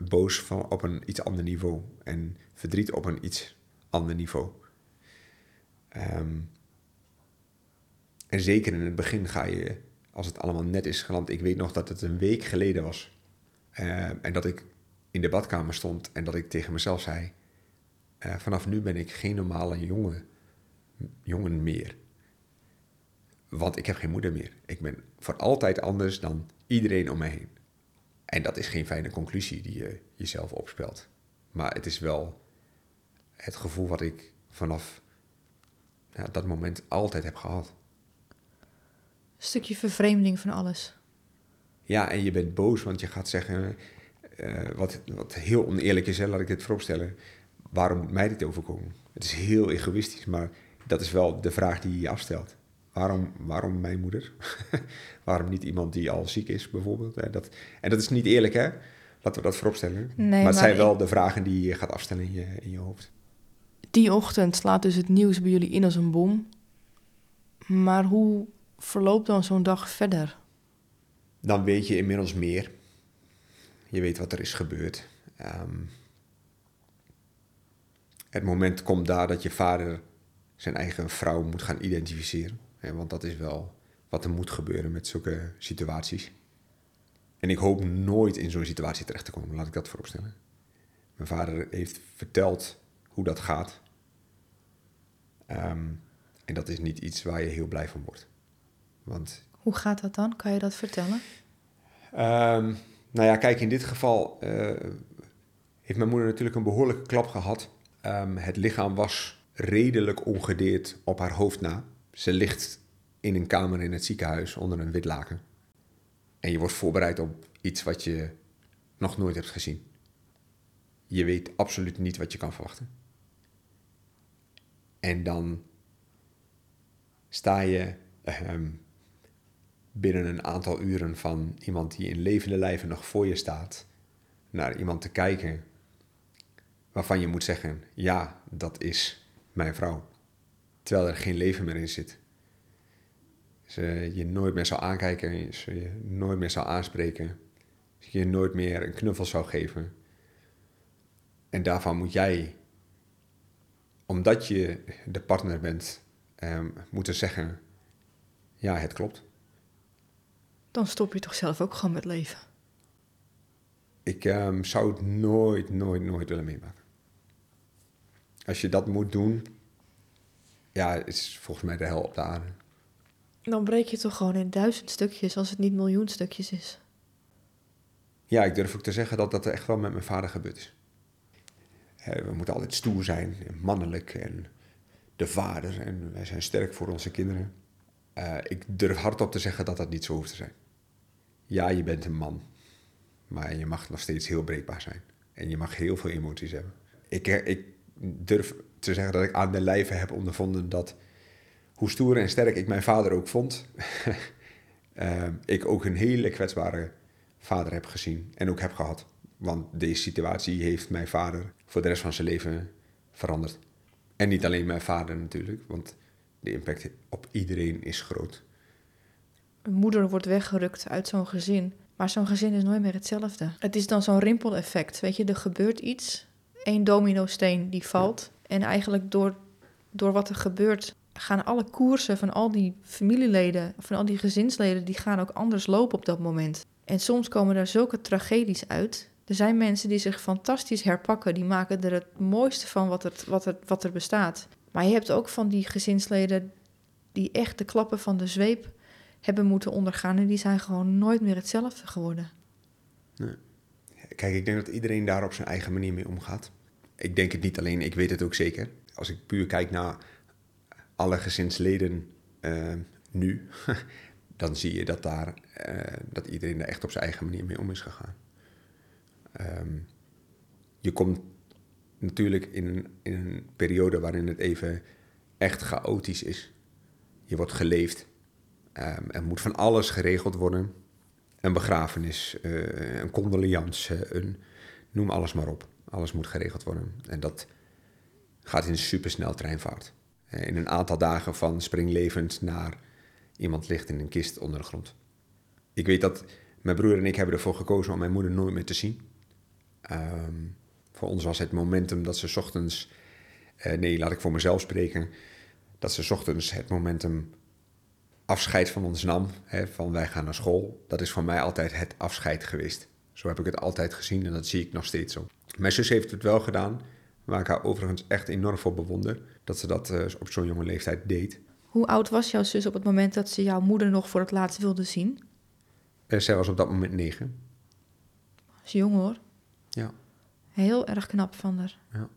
boos van, op een iets ander niveau. En verdriet op een iets ander niveau. Um, en zeker in het begin ga je, als het allemaal net is geland. Ik weet nog dat het een week geleden was. Uh, en dat ik in de badkamer stond en dat ik tegen mezelf zei: uh, Vanaf nu ben ik geen normale jongen, jongen meer. Want ik heb geen moeder meer. Ik ben voor altijd anders dan iedereen om me heen. En dat is geen fijne conclusie die je jezelf opspelt. Maar het is wel het gevoel wat ik vanaf ja, dat moment altijd heb gehad. Stukje vervreemding van alles. Ja, en je bent boos, want je gaat zeggen, uh, wat, wat heel oneerlijk is, hè, laat ik dit vooropstellen. Waarom moet mij dit overkomen? Het is heel egoïstisch, maar dat is wel de vraag die je je afstelt. Waarom, waarom mijn moeder? <laughs> waarom niet iemand die al ziek is, bijvoorbeeld? Dat, en dat is niet eerlijk, hè? Laten we dat vooropstellen. Nee, maar het zijn wel de vragen die je gaat afstellen in je, in je hoofd. Die ochtend slaat dus het nieuws bij jullie in als een bom. Maar hoe verloopt dan zo'n dag verder? Dan weet je inmiddels meer. Je weet wat er is gebeurd. Um, het moment komt daar dat je vader zijn eigen vrouw moet gaan identificeren. Hè, want dat is wel wat er moet gebeuren met zulke situaties. En ik hoop nooit in zo'n situatie terecht te komen, laat ik dat vooropstellen. Mijn vader heeft verteld hoe dat gaat. Um, en dat is niet iets waar je heel blij van wordt. Want, hoe gaat dat dan? Kan je dat vertellen? Um, nou ja, kijk, in dit geval uh, heeft mijn moeder natuurlijk een behoorlijke klap gehad. Um, het lichaam was redelijk ongedeerd op haar hoofd na. Ze ligt in een kamer in het ziekenhuis onder een wit laken. En je wordt voorbereid op iets wat je nog nooit hebt gezien. Je weet absoluut niet wat je kan verwachten. En dan sta je um, binnen een aantal uren van iemand die in levende lijven nog voor je staat, naar iemand te kijken waarvan je moet zeggen: ja, dat is mijn vrouw. Terwijl er geen leven meer in zit. Ze je nooit meer zou aankijken, ze je nooit meer zou aanspreken, je nooit meer een knuffel zou geven. En daarvan moet jij, omdat je de partner bent, um, moeten zeggen: ja, het klopt. Dan stop je toch zelf ook gewoon met leven? Ik um, zou het nooit, nooit, nooit willen meemaken. Als je dat moet doen, ja, is volgens mij de hel op de aarde. Dan breek je toch gewoon in duizend stukjes als het niet miljoen stukjes is. Ja, ik durf ook te zeggen dat dat echt wel met mijn vader gebeurd is. We moeten altijd stoer zijn, en mannelijk en de vader en wij zijn sterk voor onze kinderen. Uh, ik durf hardop te zeggen dat dat niet zo hoeft te zijn. Ja, je bent een man, maar je mag nog steeds heel breekbaar zijn. En je mag heel veel emoties hebben. Ik, eh, ik durf te zeggen dat ik aan de lijve heb ondervonden dat hoe stoer en sterk ik mijn vader ook vond, uh, <laughs> ik ook een hele kwetsbare vader heb gezien en ook heb gehad. Want deze situatie heeft mijn vader voor de rest van zijn leven veranderd. En niet alleen mijn vader natuurlijk, want de impact op iedereen is groot. Een moeder wordt weggerukt uit zo'n gezin, maar zo'n gezin is nooit meer hetzelfde. Het is dan zo'n rimpeleffect. Weet je, er gebeurt iets, één dominosteen die valt. En eigenlijk door, door wat er gebeurt, gaan alle koersen van al die familieleden, van al die gezinsleden, die gaan ook anders lopen op dat moment. En soms komen er zulke tragedies uit. Er zijn mensen die zich fantastisch herpakken, die maken er het mooiste van wat er, wat er, wat er bestaat. Maar je hebt ook van die gezinsleden die echt de klappen van de zweep hebben moeten ondergaan en die zijn gewoon nooit meer hetzelfde geworden. Nee. Kijk, ik denk dat iedereen daar op zijn eigen manier mee omgaat. Ik denk het niet alleen, ik weet het ook zeker. Als ik puur kijk naar alle gezinsleden uh, nu, <laughs> dan zie je dat, daar, uh, dat iedereen er echt op zijn eigen manier mee om is gegaan. Um, je komt natuurlijk in in een periode waarin het even echt chaotisch is. Je wordt geleefd. Um, er moet van alles geregeld worden. Een begrafenis, uh, een condoleance, een, noem alles maar op. Alles moet geregeld worden. En dat gaat in supersnel treinvaart. In een aantal dagen van springlevend naar iemand ligt in een kist onder de grond. Ik weet dat mijn broer en ik hebben ervoor gekozen om mijn moeder nooit meer te zien. Um, voor ons was het momentum dat ze ochtends, uh, nee, laat ik voor mezelf spreken, dat ze ochtends het momentum afscheid van ons nam, hè, van wij gaan naar school. Dat is voor mij altijd het afscheid geweest. Zo heb ik het altijd gezien en dat zie ik nog steeds zo. Mijn zus heeft het wel gedaan, waar ik haar overigens echt enorm voor bewonder, dat ze dat uh, op zo'n jonge leeftijd deed. Hoe oud was jouw zus op het moment dat ze jouw moeder nog voor het laatst wilde zien? Uh, zij was op dat moment negen. Dat is jong hoor. Ja. Heel erg knap van haar. Ja.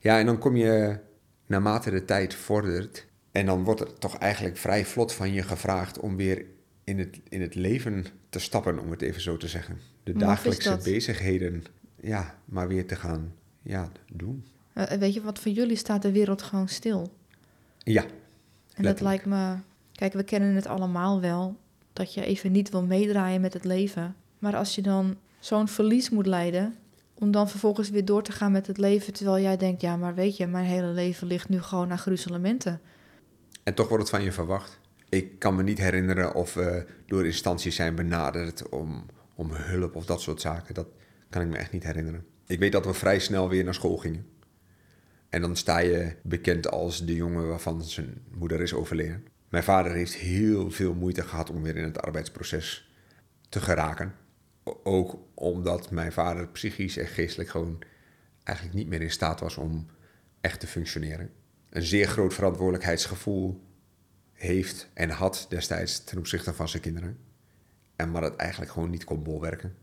ja, en dan kom je naarmate de tijd vordert. En dan wordt er toch eigenlijk vrij vlot van je gevraagd om weer in het, in het leven te stappen, om het even zo te zeggen. De dagelijkse bezigheden, ja, maar weer te gaan ja, doen. Uh, weet je, wat voor jullie staat de wereld gewoon stil. Ja. En dat lijkt me. Kijk, we kennen het allemaal wel. Dat je even niet wil meedraaien met het leven. Maar als je dan zo'n verlies moet lijden om dan vervolgens weer door te gaan met het leven, terwijl jij denkt, ja, maar weet je, mijn hele leven ligt nu gewoon naar gruzelementen. En toch wordt het van je verwacht. Ik kan me niet herinneren of we door instanties zijn benaderd om, om hulp of dat soort zaken. Dat kan ik me echt niet herinneren. Ik weet dat we vrij snel weer naar school gingen. En dan sta je bekend als de jongen waarvan zijn moeder is overleden. Mijn vader heeft heel veel moeite gehad om weer in het arbeidsproces te geraken. Ook omdat mijn vader psychisch en geestelijk gewoon eigenlijk niet meer in staat was om echt te functioneren. Een zeer groot verantwoordelijkheidsgevoel heeft en had destijds ten opzichte van zijn kinderen. En maar het eigenlijk gewoon niet kon bolwerken.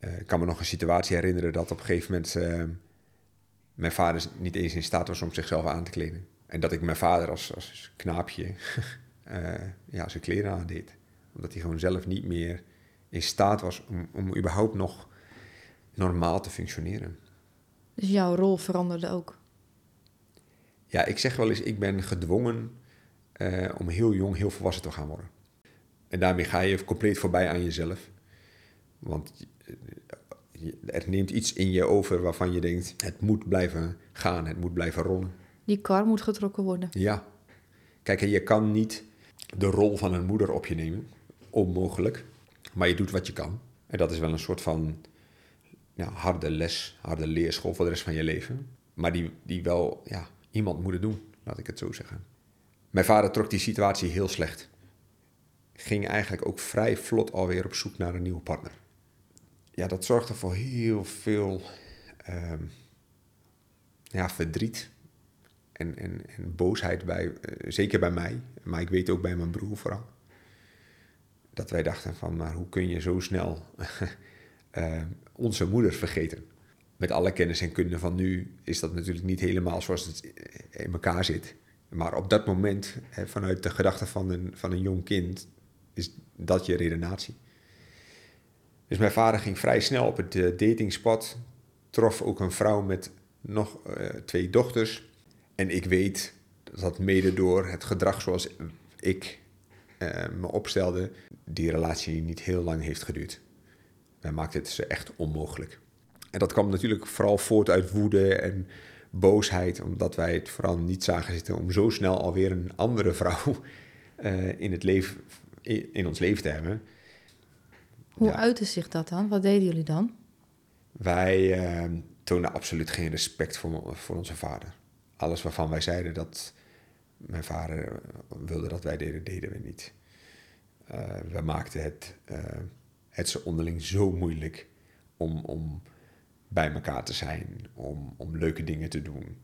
Uh, ik kan me nog een situatie herinneren dat op een gegeven moment uh, mijn vader niet eens in staat was om zichzelf aan te kleden. En dat ik mijn vader als, als knaapje uh, <laughs> ja, zijn kleren aandeed. Omdat hij gewoon zelf niet meer in staat was om, om überhaupt nog normaal te functioneren. Dus jouw rol veranderde ook? Ja, ik zeg wel eens, ik ben gedwongen uh, om heel jong heel volwassen te gaan worden. En daarmee ga je compleet voorbij aan jezelf. Want er neemt iets in je over waarvan je denkt, het moet blijven gaan, het moet blijven rollen. Die kar moet getrokken worden. Ja. Kijk, je kan niet de rol van een moeder op je nemen. Onmogelijk. Maar je doet wat je kan. En dat is wel een soort van ja, harde les, harde leerschool voor de rest van je leven. Maar die, die wel ja, iemand moeten doen, laat ik het zo zeggen. Mijn vader trok die situatie heel slecht. Ging eigenlijk ook vrij vlot alweer op zoek naar een nieuwe partner. Ja, dat zorgde voor heel veel um, ja, verdriet en, en, en boosheid bij, eh, zeker bij mij, maar ik weet ook bij mijn broer vooral. Dat wij dachten van, maar hoe kun je zo snel <laughs> eh, onze moeder vergeten? Met alle kennis en kunde van nu is dat natuurlijk niet helemaal zoals het in elkaar zit. Maar op dat moment, hè, vanuit de gedachte van een, van een jong kind, is dat je redenatie. Dus mijn vader ging vrij snel op het uh, datingspad, trof ook een vrouw met nog uh, twee dochters. En ik weet dat mede door het gedrag zoals ik uh, me opstelde, die relatie niet heel lang heeft geduurd. Wij maakten het ze echt onmogelijk. En dat kwam natuurlijk vooral voort uit woede en boosheid, omdat wij het vooral niet zagen zitten om zo snel alweer een andere vrouw uh, <laughs> in, het leven, in ons leven te hebben. Hoe ja. uitte zich dat dan? Wat deden jullie dan? Wij uh, toonden absoluut geen respect voor, voor onze vader. Alles waarvan wij zeiden dat mijn vader wilde dat wij deden, deden we niet. Uh, we maakten het, het ze onderling zo moeilijk om, om bij elkaar te zijn, om, om leuke dingen te doen.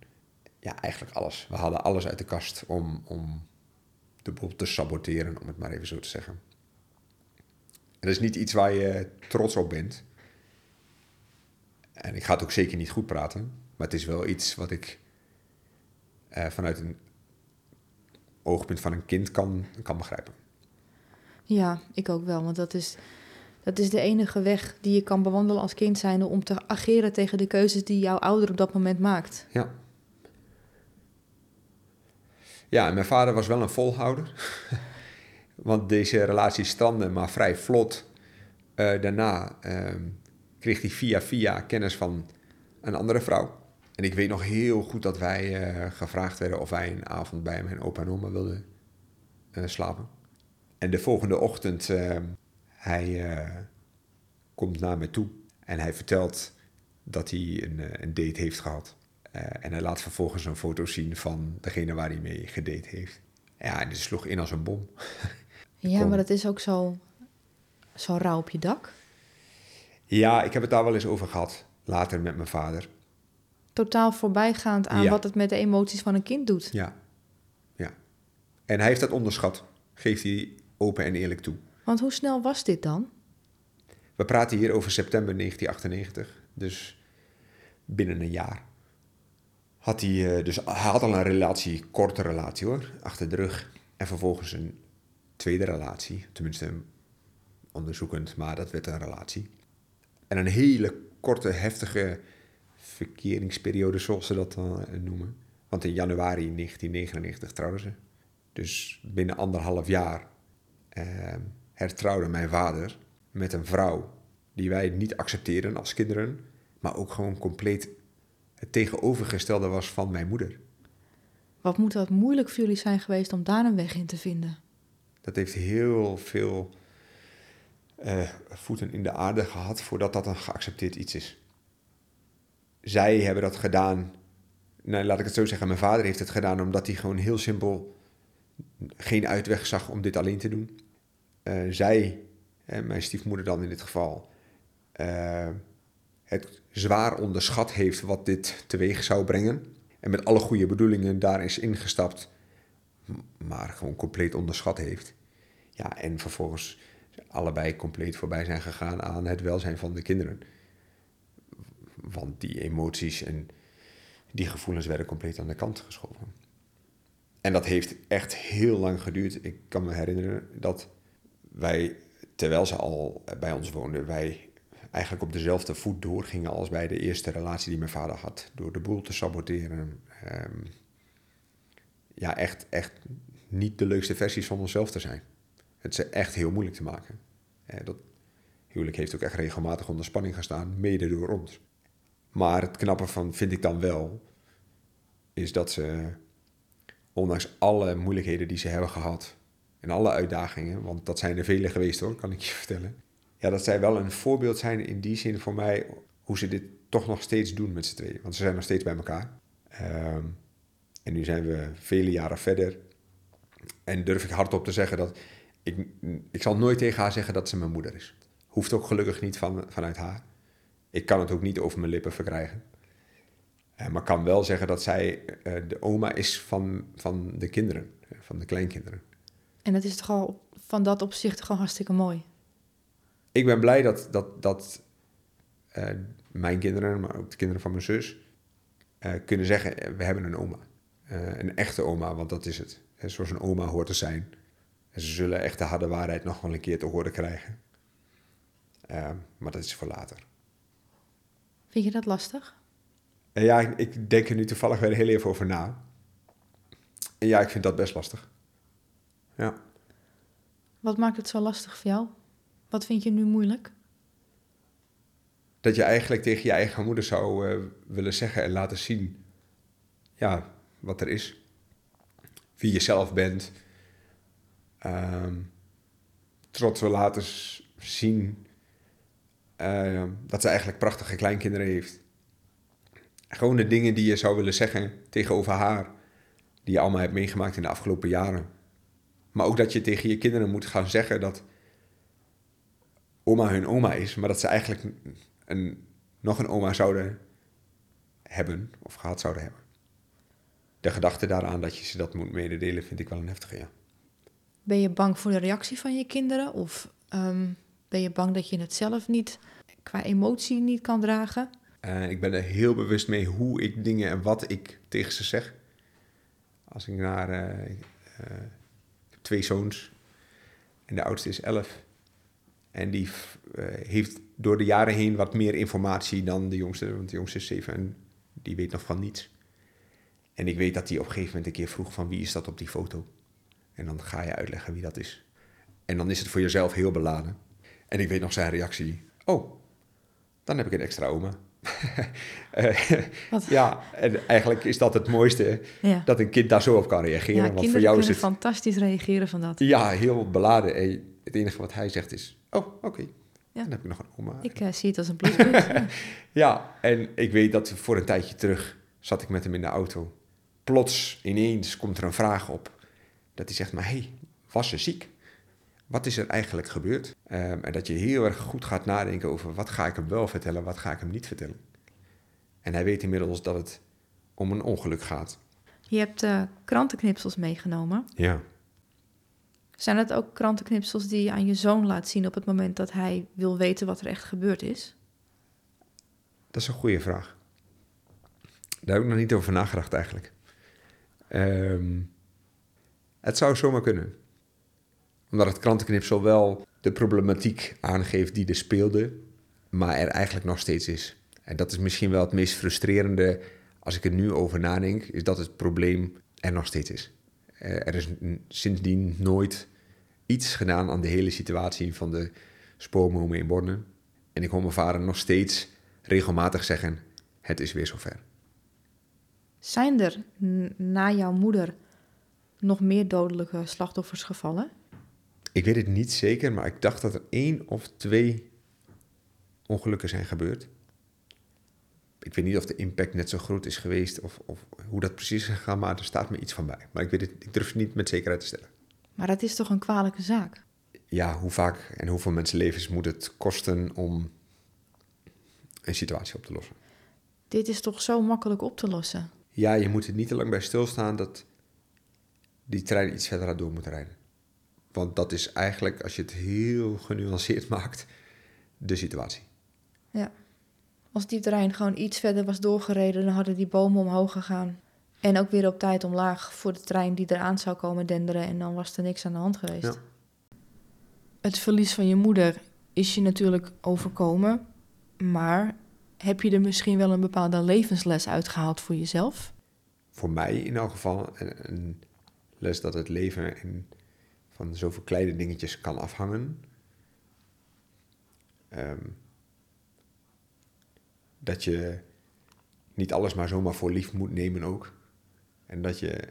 Ja, eigenlijk alles. We hadden alles uit de kast om, om de boel te saboteren, om het maar even zo te zeggen. dat is niet iets waar je trots op bent. En ik ga het ook zeker niet goed praten, maar het is wel iets wat ik uh, vanuit een oogpunt van een kind kan, kan begrijpen. Ja, ik ook wel, want dat is, dat is de enige weg die je kan bewandelen als kind zijnde om te ageren tegen de keuzes die jouw ouder op dat moment maakt. Ja. Ja, en mijn vader was wel een volhouder. <laughs> Want deze relatie strandde maar vrij vlot. Uh, daarna uh, kreeg hij via via kennis van een andere vrouw. En ik weet nog heel goed dat wij uh, gevraagd werden of wij een avond bij mijn opa en oma wilden uh, slapen. En de volgende ochtend, uh, hij komt naar me toe en hij vertelt dat hij een, een date heeft gehad. en hij laat vervolgens een foto zien van degene waar hij mee gedate heeft. Ja, en het sloeg in als een bom. <laughs> ja, maar dat is ook zo, zo rauw op je dak. Ja, ik heb het daar wel eens over gehad, later met mijn vader totaal voorbijgaand aan ja. wat het met de emoties van een kind doet. Ja, ja. En hij heeft dat onderschat, geeft hij open en eerlijk toe. Want hoe snel was dit dan? We praten hier over september 1998, dus binnen een jaar. Had hij, uh, dus hij had al een relatie, korte relatie hoor, achter de rug. En vervolgens een tweede relatie, tenminste onderzoekend, maar dat werd een relatie. En een hele korte, heftige verkeringsperiode, zoals ze dat dan eh, noemen. Want in januari 1999 trouwden ze. Dus binnen anderhalf jaar eh, hertrouwde mijn vader met een vrouw die wij niet accepteerden als kinderen, maar ook gewoon compleet het tegenovergestelde was van mijn moeder. Wat moet dat moeilijk voor jullie zijn geweest om daar een weg in te vinden? Dat heeft heel veel uh, voeten in de aarde gehad voordat dat een geaccepteerd iets is zij hebben dat gedaan. Nou, laat ik het zo zeggen. Mijn vader heeft het gedaan omdat hij gewoon heel simpel geen uitweg zag om dit alleen te doen. Uh, zij, mijn stiefmoeder dan in dit geval, uh, het zwaar onderschat heeft wat dit teweeg zou brengen. En met alle goede bedoelingen daar is ingestapt, maar gewoon compleet onderschat heeft. Ja, en vervolgens allebei compleet voorbij zijn gegaan aan het welzijn van de kinderen. Want die emoties en die gevoelens werden compleet aan de kant geschoven. En dat heeft echt heel lang geduurd. Ik kan me herinneren dat wij, terwijl ze al bij ons woonden, wij eigenlijk op dezelfde voet doorgingen als bij de eerste relatie die mijn vader had. Door de boel te saboteren. Um, ja, echt, echt niet de leukste versies van onszelf te zijn. Het is echt heel moeilijk te maken. dat huwelijk heeft ook echt regelmatig onder spanning gestaan, mede door ons. Maar het knappe van vind ik dan wel, is dat ze, ondanks alle moeilijkheden die ze hebben gehad en alle uitdagingen, want dat zijn er vele geweest hoor, kan ik je <laughs> vertellen. Ja, dat zij wel een voorbeeld zijn in die zin voor mij hoe ze dit toch nog steeds doen met z'n tweeën. Want ze zijn nog steeds bij elkaar. Um, en nu zijn we vele jaren verder. En durf ik hardop te zeggen dat ik, ik zal nooit tegen haar zeggen dat ze mijn moeder is. Hoeft ook gelukkig niet van, vanuit haar. Ik kan het ook niet over mijn lippen verkrijgen. Uh, maar kan wel zeggen dat zij uh, de oma is van, van de kinderen, van de kleinkinderen. En dat is toch al van dat opzicht gewoon hartstikke mooi. Ik ben blij dat, dat, dat uh, mijn kinderen, maar ook de kinderen van mijn zus, kunnen zeggen: we hebben een oma. een echte oma, want dat is het. zoals een oma hoort te zijn. En ze zullen echt de harde waarheid nog wel een keer te horen krijgen. maar dat is voor later. Vind je dat lastig? Ja, ik denk er nu toevallig weer heel even over na. En ja, ik vind dat best lastig. Ja. Wat maakt het zo lastig voor jou? Wat vind je nu moeilijk? Dat je eigenlijk tegen je eigen moeder zou uh, willen zeggen en laten zien... ja, wat er is. Wie je zelf bent. Um, trots wil laten zien... Uh, dat ze eigenlijk prachtige kleinkinderen heeft. Gewoon de dingen die je zou willen zeggen tegenover haar, die je allemaal hebt meegemaakt in de afgelopen jaren. Maar ook dat je tegen je kinderen moet gaan zeggen dat oma hun oma is, maar dat ze eigenlijk een, nog een oma zouden hebben of gehad zouden hebben. De gedachte daaraan dat je ze dat moet mededelen, vind ik wel een heftige, ja. Ben je bang voor de reactie van je kinderen? Of ehm, ben je bang dat je het zelf niet qua emotie niet kan dragen? Uh, ik ben er heel bewust mee hoe ik dingen en wat ik tegen ze zeg. Als ik naar uh, uh, twee zoons en de oudste is elf. En die heeft door de jaren heen wat meer informatie dan de jongste, want de jongste is zeven en die weet nog van niets. En ik weet dat hij op een gegeven moment een keer vroeg van wie is dat op die foto? En dan ga je uitleggen wie dat is. En dan is het voor jezelf heel beladen. En ik weet nog zijn reactie. Oh, dan heb ik een extra oma. Ja, en eigenlijk is dat het mooiste, dat een kind daar zo op kan reageren. Ja, want voor jou is het fantastisch reageren van dat. Ja, heel beladen. En het enige wat hij zegt is, oh, oké, ja. dan heb ik nog een oma. Ik uh, zie het als een pluspunt. <laughs> ja. ja, en ik weet dat voor een tijdje terug zat ik met hem in de auto. Plots, ineens, komt er een vraag op. Dat hij zegt, maar hé, hey, was ze ziek? Wat is er eigenlijk gebeurd? Um, en dat je heel erg goed gaat nadenken over wat ga ik hem wel vertellen, wat ga ik hem niet vertellen. En hij weet inmiddels dat het om een ongeluk gaat. Je hebt uh, krantenknipsels meegenomen. Ja. Zijn het ook krantenknipsels die je aan je zoon laat zien op het moment dat hij wil weten wat er echt gebeurd is? Dat is een goede vraag. Daar heb ik nog niet over nagedacht eigenlijk. Um, het zou zomaar kunnen omdat het krantenknipsel wel de problematiek aangeeft die er speelde, maar er eigenlijk nog steeds is. En dat is misschien wel het meest frustrerende als ik er nu over nadenk, is dat het probleem er nog steeds is. Eh, er is sindsdien nooit iets gedaan aan de hele situatie van de spoormomen in Borne. En ik hoor mijn vader nog steeds regelmatig zeggen: Het is weer zover. Zijn er na jouw moeder nog meer dodelijke slachtoffers gevallen? Ik weet het niet zeker, maar ik dacht dat er één of twee ongelukken zijn gebeurd. Ik weet niet of de impact net zo groot is geweest of, of hoe dat precies is gegaan, maar er staat me iets van bij. Maar ik, weet het, ik durf het niet met zekerheid te stellen. Maar dat is toch een kwalijke zaak? Ja, hoe vaak en hoeveel mensenlevens moet het kosten om een situatie op te lossen? Dit is toch zo makkelijk op te lossen? Ja, je moet er niet te lang bij stilstaan dat die trein iets verder door moet rijden. Want dat is eigenlijk, als je het heel genuanceerd <laughs> maakt, de situatie. Ja. Als die trein gewoon iets verder was doorgereden, dan hadden die bomen omhoog gegaan. En ook weer op tijd omlaag voor de trein die eraan zou komen denderen. En dan was er niks aan de hand geweest. Ja. Het verlies van je moeder is je natuurlijk overkomen. Maar heb je er misschien wel een bepaalde levensles uitgehaald voor jezelf? Voor mij in elk geval een, een les dat het leven in van zoveel kleine dingetjes kan afhangen. Ehm, dat je niet alles maar zomaar voor lief moet nemen ook. En dat je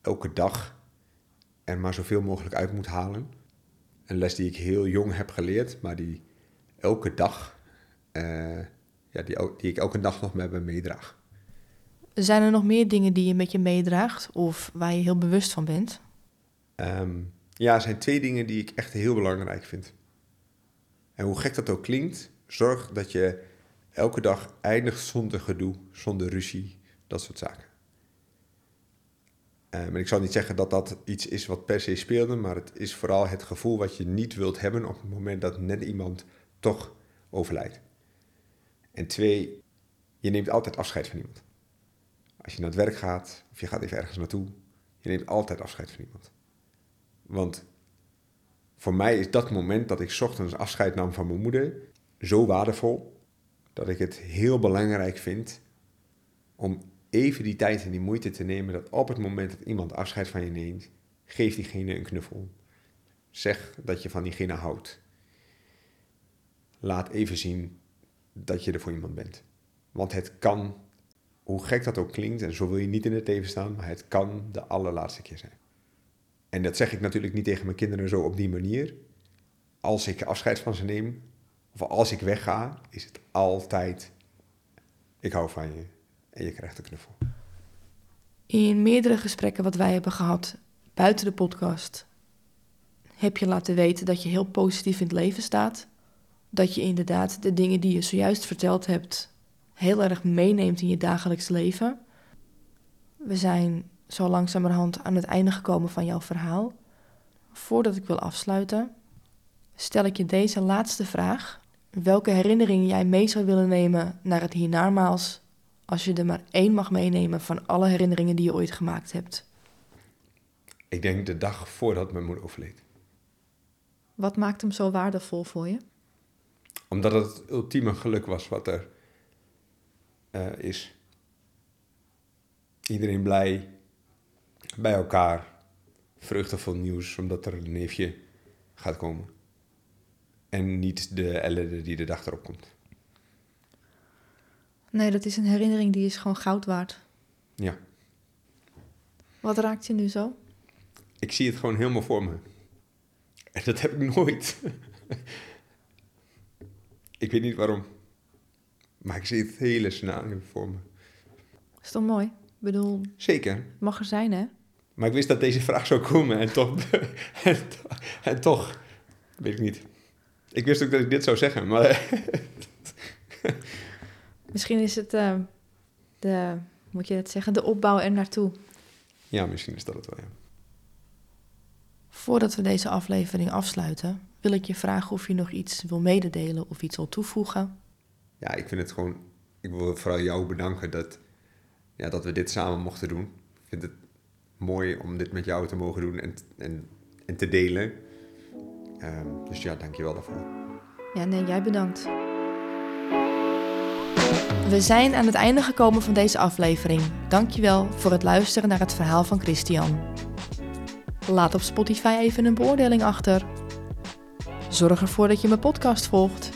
elke dag er maar zoveel mogelijk uit moet halen. Een les die ik heel jong heb geleerd, maar die elke dag, uh, ja, die, die ik elke dag nog met me meedraag. Zijn er nog meer dingen die je met je meedraagt of waar je heel bewust van bent? Um, ja, zijn twee dingen die ik echt heel belangrijk vind. En hoe gek dat ook klinkt, zorg dat je elke dag eindigt zonder gedoe, zonder ruzie, dat soort zaken. Um, ik zal niet zeggen dat dat iets is wat per se speelde, maar het is vooral het gevoel wat je niet wilt hebben op het moment dat net iemand toch overlijdt. En twee, je neemt altijd afscheid van iemand. Als je naar het werk gaat of je gaat even ergens naartoe, je neemt altijd afscheid van iemand. Want voor mij is dat moment dat ik ochtends afscheid nam van mijn moeder zo waardevol dat ik het heel belangrijk vind om even die tijd en die moeite te nemen dat op het moment dat iemand afscheid van je neemt, geef diegene een knuffel. Zeg dat je van diegene houdt. Laat even zien dat je er voor iemand bent. Want het kan, hoe gek dat ook klinkt, en zo wil je niet in het leven staan, maar het kan de allerlaatste keer zijn. En dat zeg ik natuurlijk niet tegen mijn kinderen zo op die manier. Als ik afscheid van ze neem, of als ik wegga, is het altijd: ik hou van je en je krijgt een knuffel. In meerdere gesprekken wat wij hebben gehad buiten de podcast, heb je laten weten dat je heel positief in het leven staat. Dat je inderdaad de dingen die je zojuist verteld hebt heel erg meeneemt in je dagelijks leven. We zijn zo langzamerhand aan het einde gekomen van jouw verhaal. Voordat ik wil afsluiten, stel ik je deze laatste vraag. Welke herinnering jij mee zou willen nemen naar het hiernamaals, als je er maar één mag meenemen van alle herinneringen die je ooit gemaakt hebt? Ik denk de dag voordat mijn moeder overleed. Wat maakt hem zo waardevol voor je? Omdat het het ultieme geluk was wat er uh, is. Iedereen blij, bij elkaar. Vreugdevol nieuws, omdat er een neefje gaat komen. En niet de ellende die de dag erop komt. Nee, dat is een herinnering die is gewoon goud waard. Ja. Wat raakt je nu zo? Ik zie het gewoon helemaal voor me. En dat heb ik nooit. ik weet niet waarom. Maar ik zie het hele scenario voor me. Is toch mooi? Ik bedoel... Zeker. Mag er zijn, hè? Maar ik wist dat deze vraag zou komen en toch, <laughs> en, toch, weet ik niet. Ik wist ook dat ik dit zou zeggen, maar... <laughs> misschien is het uh, de, moet je het zeggen, de opbouw er naartoe. Ja, misschien is dat het wel, ja. Voordat we deze aflevering afsluiten, wil ik je vragen of je nog iets wil mededelen of iets wil toevoegen. Ja, ik vind het gewoon, ik wil vooral jou bedanken dat, ja, dat we dit samen mochten doen. Ik vind het mooi om dit met jou te mogen doen en, en, en te delen. Um, dus ja, dankjewel daarvoor. Ja, nee, jij bedankt. We zijn aan het einde gekomen van deze aflevering. Dankjewel voor het luisteren naar het verhaal van Christian. Laat op Spotify even een beoordeling achter. Zorg ervoor dat je mijn podcast volgt.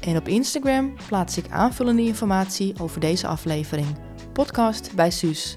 En op Instagram plaats ik aanvullende informatie over deze aflevering. Podcast bij Suus.